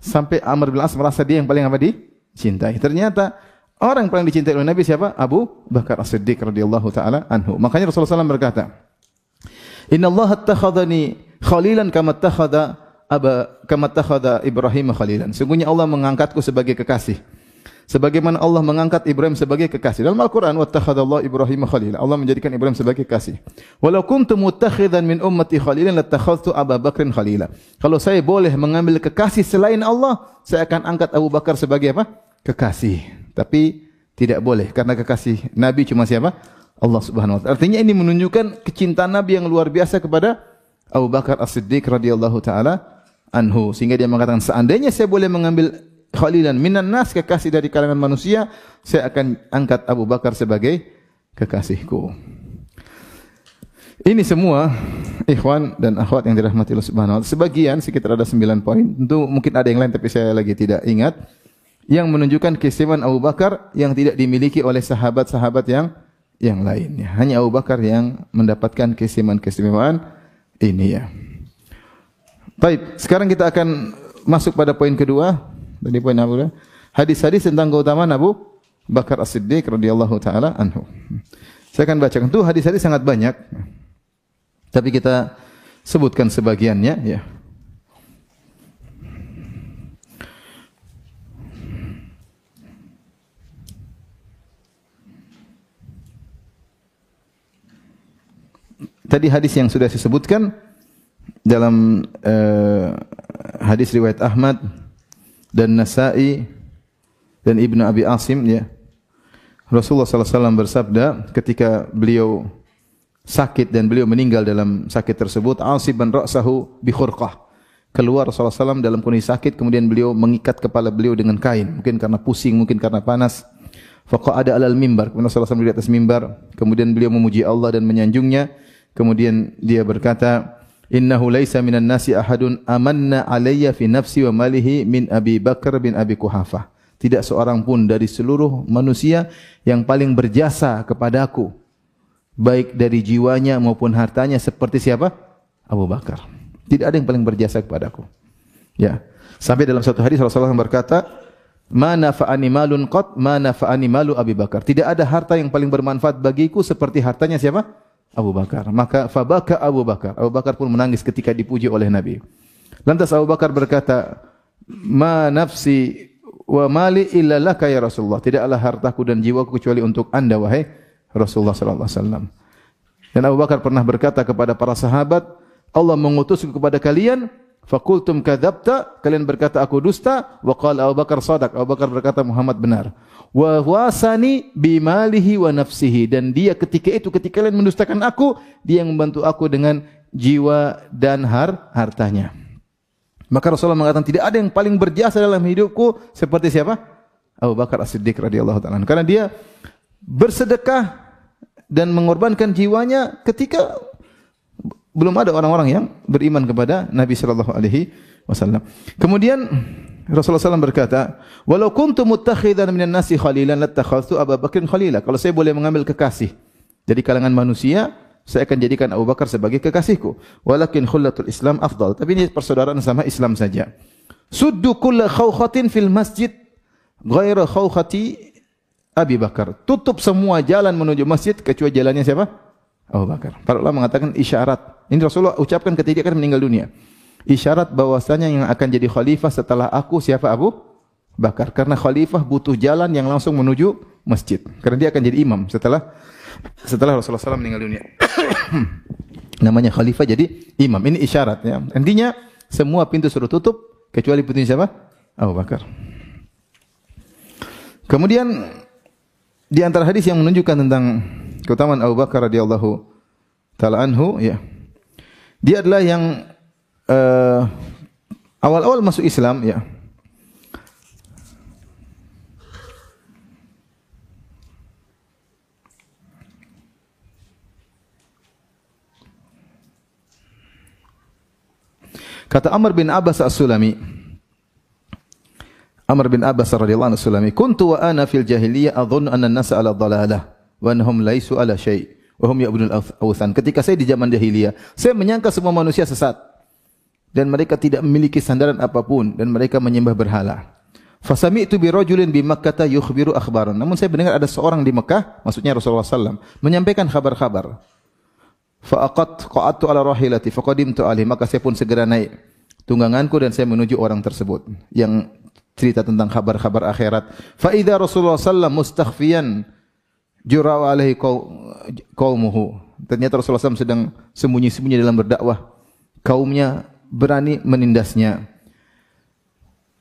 Sampai Amr bin As merasa dia yang paling apa dicintai. Ternyata orang yang paling dicintai oleh Nabi siapa? Abu Bakar As-Siddiq radhiyallahu taala anhu. Makanya Rasulullah SAW berkata, "Inna Allah attakhadhani khalilan kama attakhadha aba kama attakhadha Ibrahim khalilan." Sungguhnya Allah mengangkatku sebagai kekasih sebagaimana Allah mengangkat Ibrahim sebagai kekasih. Dalam Al-Qur'an wattakhadallahu Ibrahim khalila. Allah menjadikan Ibrahim sebagai kekasih. Walau kuntu muttakhidan min ummati khalilan latakhadhtu Abu Bakrin khalila. Kalau saya boleh mengambil kekasih selain Allah, saya akan angkat Abu Bakar sebagai apa? Kekasih. Tapi tidak boleh karena kekasih Nabi cuma siapa? Allah Subhanahu wa taala. Artinya ini menunjukkan kecintaan Nabi yang luar biasa kepada Abu Bakar As-Siddiq radhiyallahu taala anhu. Sehingga dia mengatakan seandainya saya boleh mengambil khalilan minan nas kekasih dari kalangan manusia saya akan angkat Abu Bakar sebagai kekasihku. Ini semua ikhwan dan akhwat yang dirahmati Allah Subhanahu wa taala. Sebagian sekitar ada 9 poin. Tentu mungkin ada yang lain tapi saya lagi tidak ingat yang menunjukkan keistimewaan Abu Bakar yang tidak dimiliki oleh sahabat-sahabat yang yang lainnya. Hanya Abu Bakar yang mendapatkan keistimewaan-keistimewaan ini ya. Baik, sekarang kita akan masuk pada poin kedua Tadi poin Abu Hadis-hadis tentang keutamaan Abu Bakar As-Siddiq radhiyallahu taala anhu. Saya akan bacakan itu hadis-hadis sangat banyak. Tapi kita sebutkan sebagiannya ya. Tadi hadis yang sudah saya sebutkan dalam uh, hadis riwayat Ahmad dan Nasa'i dan Ibnu Abi Asim ya. Rasulullah SAW bersabda ketika beliau sakit dan beliau meninggal dalam sakit tersebut, asiban ra'sahu bi khurqah. Keluar Rasulullah SAW dalam kondisi sakit, kemudian beliau mengikat kepala beliau dengan kain, mungkin karena pusing, mungkin karena panas. ada alal mimbar, kemudian Rasulullah SAW di atas mimbar, kemudian beliau memuji Allah dan menyanjungnya, kemudian dia berkata, innahu laisa minan nasi ahadun amanna alayya fi nafsi wa malihi min Abi Bakar bin Abi Kuhafah. Tidak seorang pun dari seluruh manusia yang paling berjasa kepadaku baik dari jiwanya maupun hartanya seperti siapa? Abu Bakar. Tidak ada yang paling berjasa kepadaku. Ya. Sampai dalam satu hadis Rasulullah berkata, "Ma nafa'ani malun qat, ma nafa'ani malu Abi Bakar." Tidak ada harta yang paling bermanfaat bagiku seperti hartanya siapa? Abu Bakar. Maka fabaka Abu Bakar. Abu Bakar pun menangis ketika dipuji oleh Nabi. Lantas Abu Bakar berkata, "Ma nafsi wa mali illa laka ya Rasulullah." Tidaklah hartaku dan jiwaku kecuali untuk Anda wahai Rasulullah sallallahu alaihi wasallam. Dan Abu Bakar pernah berkata kepada para sahabat, Allah mengutusku kepada kalian, fakultum kadzabta, kalian berkata aku dusta, wa qala Abu Bakar sadaq, Abu Bakar berkata Muhammad benar. Wa wasani bimalihi wa nafsihi dan dia ketika itu ketika kalian mendustakan aku, dia yang membantu aku dengan jiwa dan har hartanya. Maka Rasulullah mengatakan tidak ada yang paling berjasa dalam hidupku seperti siapa? Abu Bakar As-Siddiq radhiyallahu taala. Karena dia bersedekah dan mengorbankan jiwanya ketika belum ada orang-orang yang beriman kepada Nabi sallallahu alaihi wasallam. Kemudian Rasulullah SAW berkata, "Walau kuntu muttakhidan minan nasi khalilan lattakhadhtu Abu Bakrin khalila." Kalau saya boleh mengambil kekasih dari kalangan manusia, saya akan jadikan Abu Bakar sebagai kekasihku. Walakin khullatul Islam afdal. Tapi ini persaudaraan sama Islam saja. Suddu kulla khawkhatin fil masjid ghaira khawkhati Abi Bakar. Tutup semua jalan menuju masjid kecuali jalannya siapa? Abu Bakar. Para ulama mengatakan isyarat. Ini Rasulullah ucapkan ketika akan meninggal dunia. Isyarat bahwasanya yang akan jadi khalifah setelah aku siapa Abu Bakar. Karena khalifah butuh jalan yang langsung menuju masjid. Karena dia akan jadi imam setelah setelah Rasulullah SAW meninggal dunia. Namanya khalifah jadi imam. Ini isyarat ya. Intinya semua pintu suruh tutup kecuali pintu siapa? Abu Bakar. Kemudian di antara hadis yang menunjukkan tentang keutamaan Abu Bakar radhiyallahu taala anhu ya. Dia adalah yang uh, awal-awal masuk Islam ya. Kata Amr bin Abbas As-Sulami Amr bin Abbas radhiyallahu anhu As-Sulami kuntu wa ana fil jahiliyah adhun anna an-nasa ala dhalalah wa annahum laisu ala syai' wa hum ya'budun awthan ketika saya di zaman jahiliyah saya menyangka semua manusia sesat dan mereka tidak memiliki sandaran apa pun dan mereka menyembah berhala Fasami'tu bi rajulin bi Makkah yukhbiru akhbaran. Namun saya mendengar ada seorang di Mekah, maksudnya Rasulullah SAW, menyampaikan kabar-kabar. Faqat qa'atu ala rahilati faqadimtu alaihi maka saya pun segera naik tungganganku dan saya menuju orang tersebut yang cerita tentang kabar-kabar akhirat. Fa idza Rasulullah sallallahu mustakhfiyan jurau alaihi qaumuhu. Ternyata Rasulullah SAW sedang sembunyi-sembunyi dalam berdakwah. Kaumnya berani menindasnya.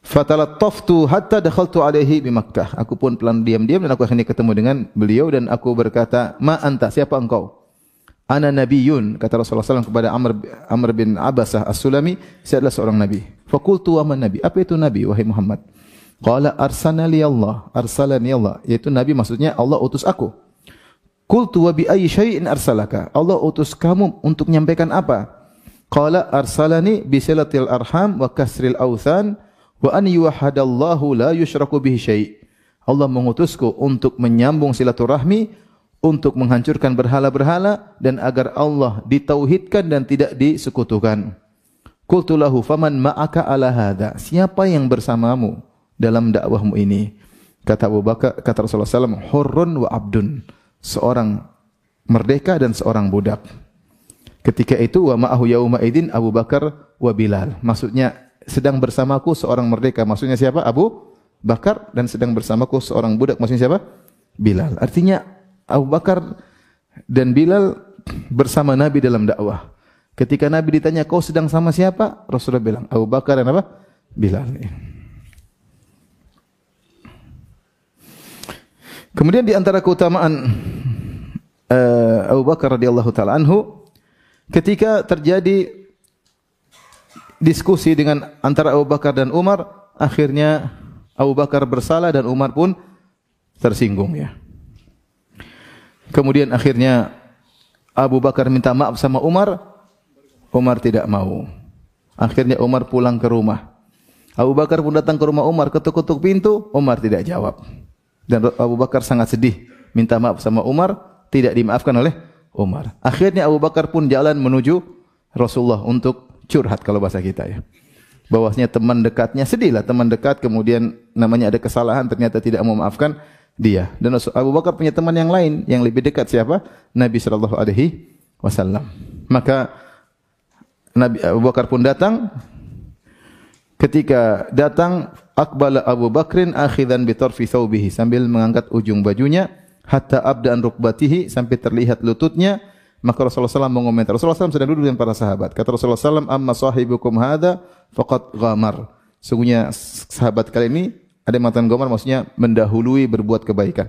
Fatalattaftu hatta dakhaltu alaihi bi Makkah. Aku pun pelan diam-diam dan aku akhirnya ketemu dengan beliau dan aku berkata, "Ma anta? Siapa engkau?" Ana nabiyun kata Rasulullah SAW kepada Amr Amr bin Abbasah As-Sulami, saya adalah seorang nabi. Fakultu wa man nabi? Apa itu nabi wahai Muhammad? Qala arsalani Allah, arsalani Allah, yaitu nabi maksudnya Allah utus aku. Qultu wa bi ayyi syai'in arsalaka? Allah utus kamu untuk menyampaikan apa? Qala arsalani bi silatil arham wa kasril authan wa an yuwahhadallahu la yusyraku bihi syai'. Allah mengutusku untuk menyambung silaturahmi untuk menghancurkan berhala-berhala dan agar Allah ditauhidkan dan tidak disekutukan. Qultu lahu faman ma'aka ala hadha? Siapa yang bersamamu dalam dakwahmu ini? Kata Abu Bakar, kata Rasulullah SAW, hurrun wa abdun. Seorang merdeka dan seorang budak. Ketika itu wa ma'ahu yauma idin Abu Bakar wa Bilal. Maksudnya sedang bersamaku seorang merdeka. Maksudnya siapa? Abu Bakar dan sedang bersamaku seorang budak. Maksudnya siapa? Bilal. Artinya Abu Bakar dan Bilal bersama Nabi dalam dakwah. Ketika Nabi ditanya, kau sedang sama siapa? Rasulullah bilang, Abu Bakar dan apa? Bilal. Kemudian di antara keutamaan uh, Abu Bakar radhiyallahu taala anhu ketika terjadi diskusi dengan antara Abu Bakar dan Umar, akhirnya Abu Bakar bersalah dan Umar pun tersinggung ya. Kemudian akhirnya Abu Bakar minta maaf sama Umar, Umar tidak mau. Akhirnya Umar pulang ke rumah. Abu Bakar pun datang ke rumah Umar, ketuk-ketuk pintu, Umar tidak jawab. Dan Abu Bakar sangat sedih, minta maaf sama Umar, tidak dimaafkan oleh Umar. Akhirnya Abu Bakar pun jalan menuju Rasulullah untuk curhat kalau bahasa kita ya. Bahwasanya teman dekatnya sedihlah teman dekat kemudian namanya ada kesalahan ternyata tidak mau memaafkan dia. Dan Abu Bakar punya teman yang lain yang lebih dekat siapa? Nabi sallallahu alaihi wasallam. Maka Nabi Abu Bakar pun datang. Ketika datang akbala Abu Bakrin akhidan bi tarfi thawbihi sambil mengangkat ujung bajunya hatta abdaan rukbatihi sampai terlihat lututnya Maka Rasulullah SAW mengomentar. Rasulullah SAW sedang duduk dengan para sahabat. Kata Rasulullah SAW, Amma sahibukum hadha faqad ghamar. Sungguhnya sahabat kali ini ada yang mengatakan maksudnya mendahului berbuat kebaikan.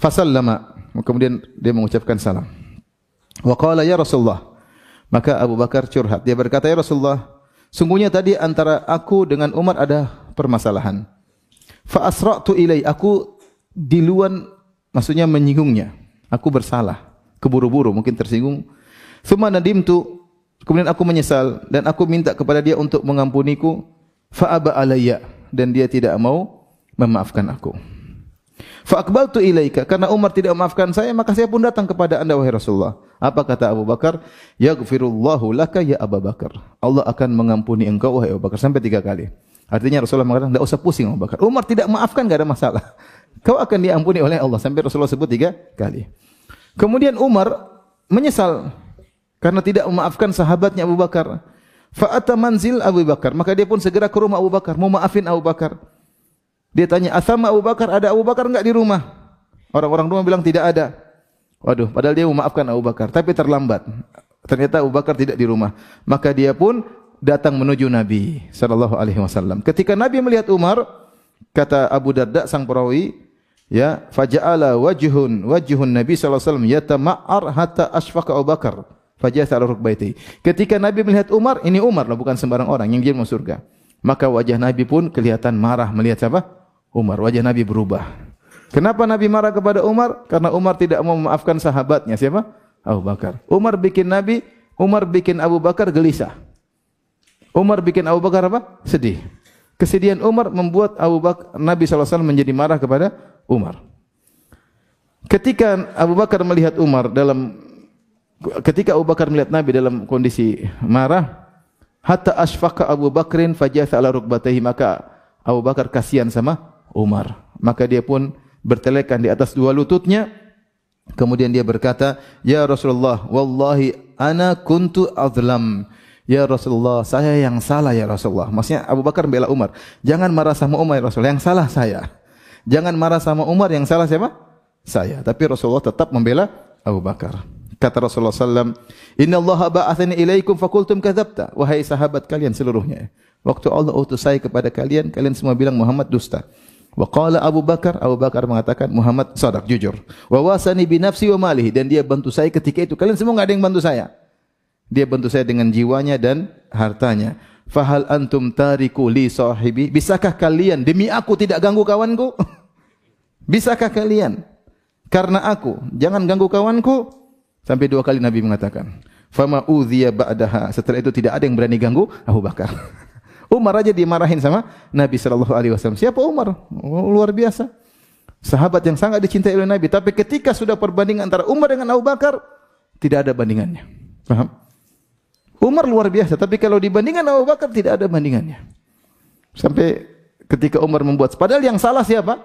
Fasallama. Kemudian dia mengucapkan salam. Wa qala ya Rasulullah. Maka Abu Bakar curhat. Dia berkata, Ya Rasulullah, sungguhnya tadi antara aku dengan Umar ada permasalahan. Fa asra'tu ilai. Aku diluan maksudnya menyinggungnya. Aku bersalah keburu-buru mungkin tersinggung. Thumma nadimtu kemudian aku menyesal dan aku minta kepada dia untuk mengampuniku fa aba alayya dan dia tidak mau memaafkan aku. Fa aqbaltu ilaika karena Umar tidak memaafkan saya maka saya pun datang kepada Anda wahai Rasulullah. Apa kata Abu Bakar? Yaghfirullahu laka ya Abu Bakar. Allah akan mengampuni engkau wahai Abu Bakar sampai tiga kali. Artinya Rasulullah mengatakan tidak usah pusing Abu Bakar. Umar tidak maafkan enggak ada masalah. Kau akan diampuni oleh Allah sampai Rasulullah sebut tiga kali. Kemudian Umar menyesal karena tidak memaafkan sahabatnya Abu Bakar. Fa'ata manzil Abu Bakar. Maka dia pun segera ke rumah Abu Bakar. Mau maafin Abu Bakar. Dia tanya, Asama Abu Bakar, ada Abu Bakar enggak di rumah? Orang-orang rumah bilang tidak ada. Waduh, padahal dia memaafkan Abu Bakar. Tapi terlambat. Ternyata Abu Bakar tidak di rumah. Maka dia pun datang menuju Nabi sallallahu alaihi wasallam. Ketika Nabi melihat Umar, kata Abu Darda sang perawi, ya faja'ala wajhun wajhun Nabi sallallahu alaihi wasallam yatama'ar hatta asfaqa Abu Bakar. Fajasa ala rukbaiti. Ketika Nabi melihat Umar ini Umar lah bukan sembarang orang yang dia masuk surga. Maka wajah Nabi pun kelihatan marah melihat siapa? Umar. Wajah Nabi berubah. Kenapa Nabi marah kepada Umar? Karena Umar tidak mau memaafkan sahabatnya. Siapa? Abu Bakar. Umar bikin Nabi Umar bikin Abu Bakar gelisah. Umar bikin Abu Bakar apa? Sedih. Kesedihan Umar membuat Abu Bakar Nabi SAW menjadi marah kepada Umar. Ketika Abu Bakar melihat Umar dalam ketika Abu Bakar melihat Nabi dalam kondisi marah, hatta asfaqa Abu Bakrin fajatha ala rukbatayhi maka Abu Bakar kasihan sama Umar. Maka dia pun bertelekan di atas dua lututnya. Kemudian dia berkata, "Ya Rasulullah, wallahi ana kuntu azlam." Ya Rasulullah, saya yang salah ya Rasulullah. Maksudnya Abu Bakar membela Umar. Jangan marah sama Umar ya Rasulullah, yang salah saya. Jangan marah sama Umar yang salah siapa? Saya. Tapi Rasulullah tetap membela Abu Bakar. Kata Rasulullah SAW, Inna Allah ba'athani ilaikum fakultum kadhabta. Wahai sahabat kalian seluruhnya. Waktu Allah utus saya kepada kalian, kalian semua bilang Muhammad dusta. Wa qala Abu Bakar, Abu Bakar mengatakan Muhammad sadaq, jujur. Wa wasani bi wa malihi dan dia bantu saya ketika itu. Kalian semua enggak ada yang bantu saya. Dia bantu saya dengan jiwanya dan hartanya. Fahal antum tariku li sahibi? Bisakah kalian demi aku tidak ganggu kawanku? Bisakah kalian karena aku jangan ganggu kawanku? Sampai dua kali Nabi mengatakan. Fama udhiya ba'daha. Setelah itu tidak ada yang berani ganggu Abu Bakar. Umar aja dimarahin sama Nabi sallallahu alaihi wasallam. Siapa Umar? Oh, luar biasa. Sahabat yang sangat dicintai oleh Nabi, tapi ketika sudah perbandingan antara Umar dengan Abu Bakar, tidak ada bandingannya. Paham? Umar luar biasa, tapi kalau dibandingkan Abu Bakar tidak ada bandingannya. Sampai ketika Umar membuat, padahal yang salah siapa?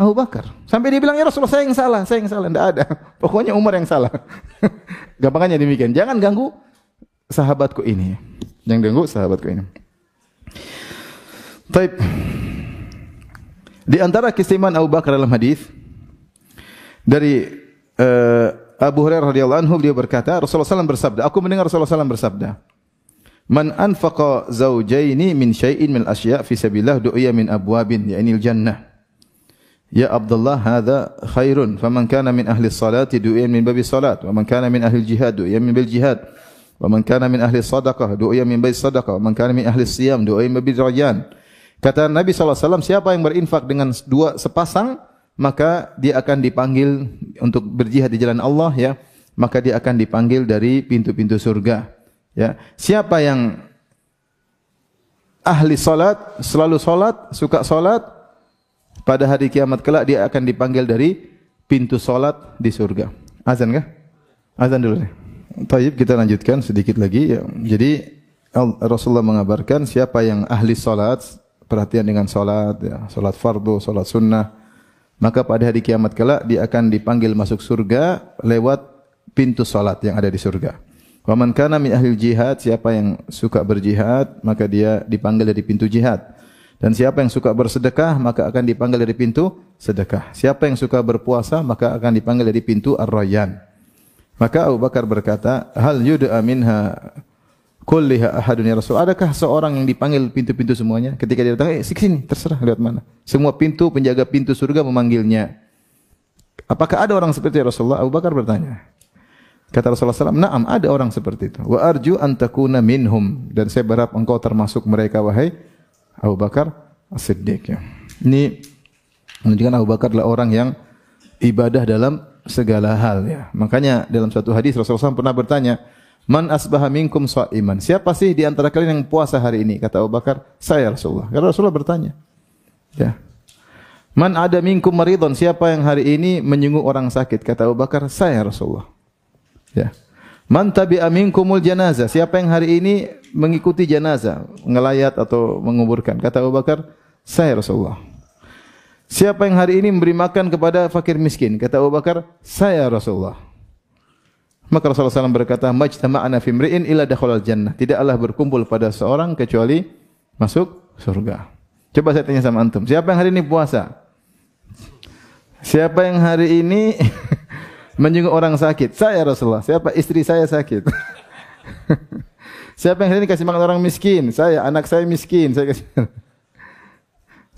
Abu Bakar. Sampai dia bilang, ya Rasulullah saya yang salah, saya yang salah. Tidak ada. Pokoknya Umar yang salah. Gampangannya demikian. Jangan ganggu sahabatku ini. Jangan ganggu sahabatku ini. Taib. Di antara keistimewaan Abu Bakar dalam hadis dari uh, Abu Hurairah radhiyallahu anhu dia berkata Rasulullah SAW bersabda aku mendengar Rasulullah SAW bersabda Man anfaqa zawjaini min syai'in min asya' fi sabilillah du'iya min abwabin ya'ni al-jannah. Ya Abdullah hadha khairun. Faman kana min ahli salati du'iya min babi salat wa kana min ahli jihad du'iya min bil jihad. Wa kana min ahli sadaqah du'iya min babi sadaqah wa kana min ahli siyam du'iya min babi rayyan kata Nabi SAW siapa yang berinfak dengan dua sepasang maka dia akan dipanggil untuk berjihad di jalan Allah ya maka dia akan dipanggil dari pintu-pintu surga ya siapa yang ahli salat selalu salat suka salat pada hari kiamat kelak dia akan dipanggil dari pintu solat di surga. Azan kah? Azan dulu nih. Taib kita lanjutkan sedikit lagi. Ya. Jadi Rasulullah mengabarkan siapa yang ahli solat, perhatian dengan solat, ya, solat fardu, solat sunnah, maka pada hari kiamat kelak dia akan dipanggil masuk surga lewat pintu solat yang ada di surga. Waman kana min ahli jihad, siapa yang suka berjihad, maka dia dipanggil dari pintu jihad. Dan siapa yang suka bersedekah maka akan dipanggil dari pintu sedekah. Siapa yang suka berpuasa maka akan dipanggil dari pintu Ar-Rayyan. Maka Abu Bakar berkata, "Hal yud'a minha kulliha ahadun ya Rasul. Adakah seorang yang dipanggil pintu-pintu semuanya? Ketika dia datang, eh sini, terserah lihat mana. Semua pintu penjaga pintu surga memanggilnya. Apakah ada orang seperti Rasulullah? Abu Bakar bertanya. Kata Rasulullah SAW, Naam, ada orang seperti itu. Wa arju antakuna minhum. Dan saya berharap engkau termasuk mereka, wahai Abu Bakar As-Siddiq. Ya. Ini menunjukkan Abu Bakar adalah orang yang ibadah dalam segala hal. Ya. Makanya dalam suatu hadis Rasulullah SAW pernah bertanya, Man asbaha minkum iman. Siapa sih di antara kalian yang puasa hari ini? Kata Abu Bakar, saya Rasulullah. Karena Rasulullah bertanya. Ya. Man ada minkum maridon. Siapa yang hari ini menyungguh orang sakit? Kata Abu Bakar, saya Rasulullah. Ya. Man tabi'a minkumul janazah. Siapa yang hari ini mengikuti jenazah, ngelayat atau menguburkan? Kata Abu Bakar, saya Rasulullah. Siapa yang hari ini memberi makan kepada fakir miskin? Kata Abu Bakar, saya Rasulullah. Maka Rasulullah SAW berkata, Majtama'ana fi mri'in illa dakhalal jannah. Tidaklah berkumpul pada seorang kecuali masuk surga. Coba saya tanya sama antum, siapa yang hari ini puasa? Siapa yang hari ini menjenguk orang sakit. Saya Rasulullah. Siapa istri saya sakit? Siapa yang hari ini kasih makan orang miskin? Saya, anak saya miskin. Saya kasih.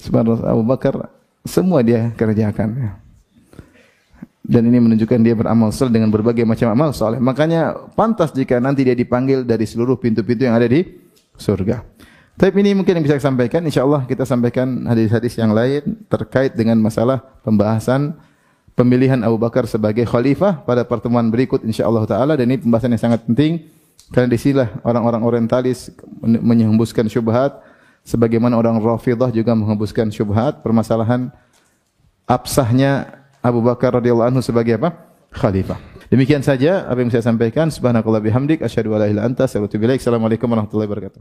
Subhanallah Abu Bakar semua dia kerjakan. Dan ini menunjukkan dia beramal soleh dengan berbagai macam amal soleh. Makanya pantas jika nanti dia dipanggil dari seluruh pintu-pintu yang ada di surga. Tapi ini mungkin yang bisa saya sampaikan. Insya Allah kita sampaikan hadis-hadis yang lain terkait dengan masalah pembahasan pemilihan Abu Bakar sebagai khalifah pada pertemuan berikut insyaallah taala dan ini pembahasan yang sangat penting karena di sinilah orang-orang orientalis menyembuskan syubhat sebagaimana orang Rafidah juga menghembuskan syubhat permasalahan absahnya Abu Bakar radhiyallahu anhu sebagai apa? khalifah. Demikian saja apa yang saya sampaikan. Subhanakallah bihamdik asyhadu an la ilaha illa anta. Assalamualaikum warahmatullahi wabarakatuh.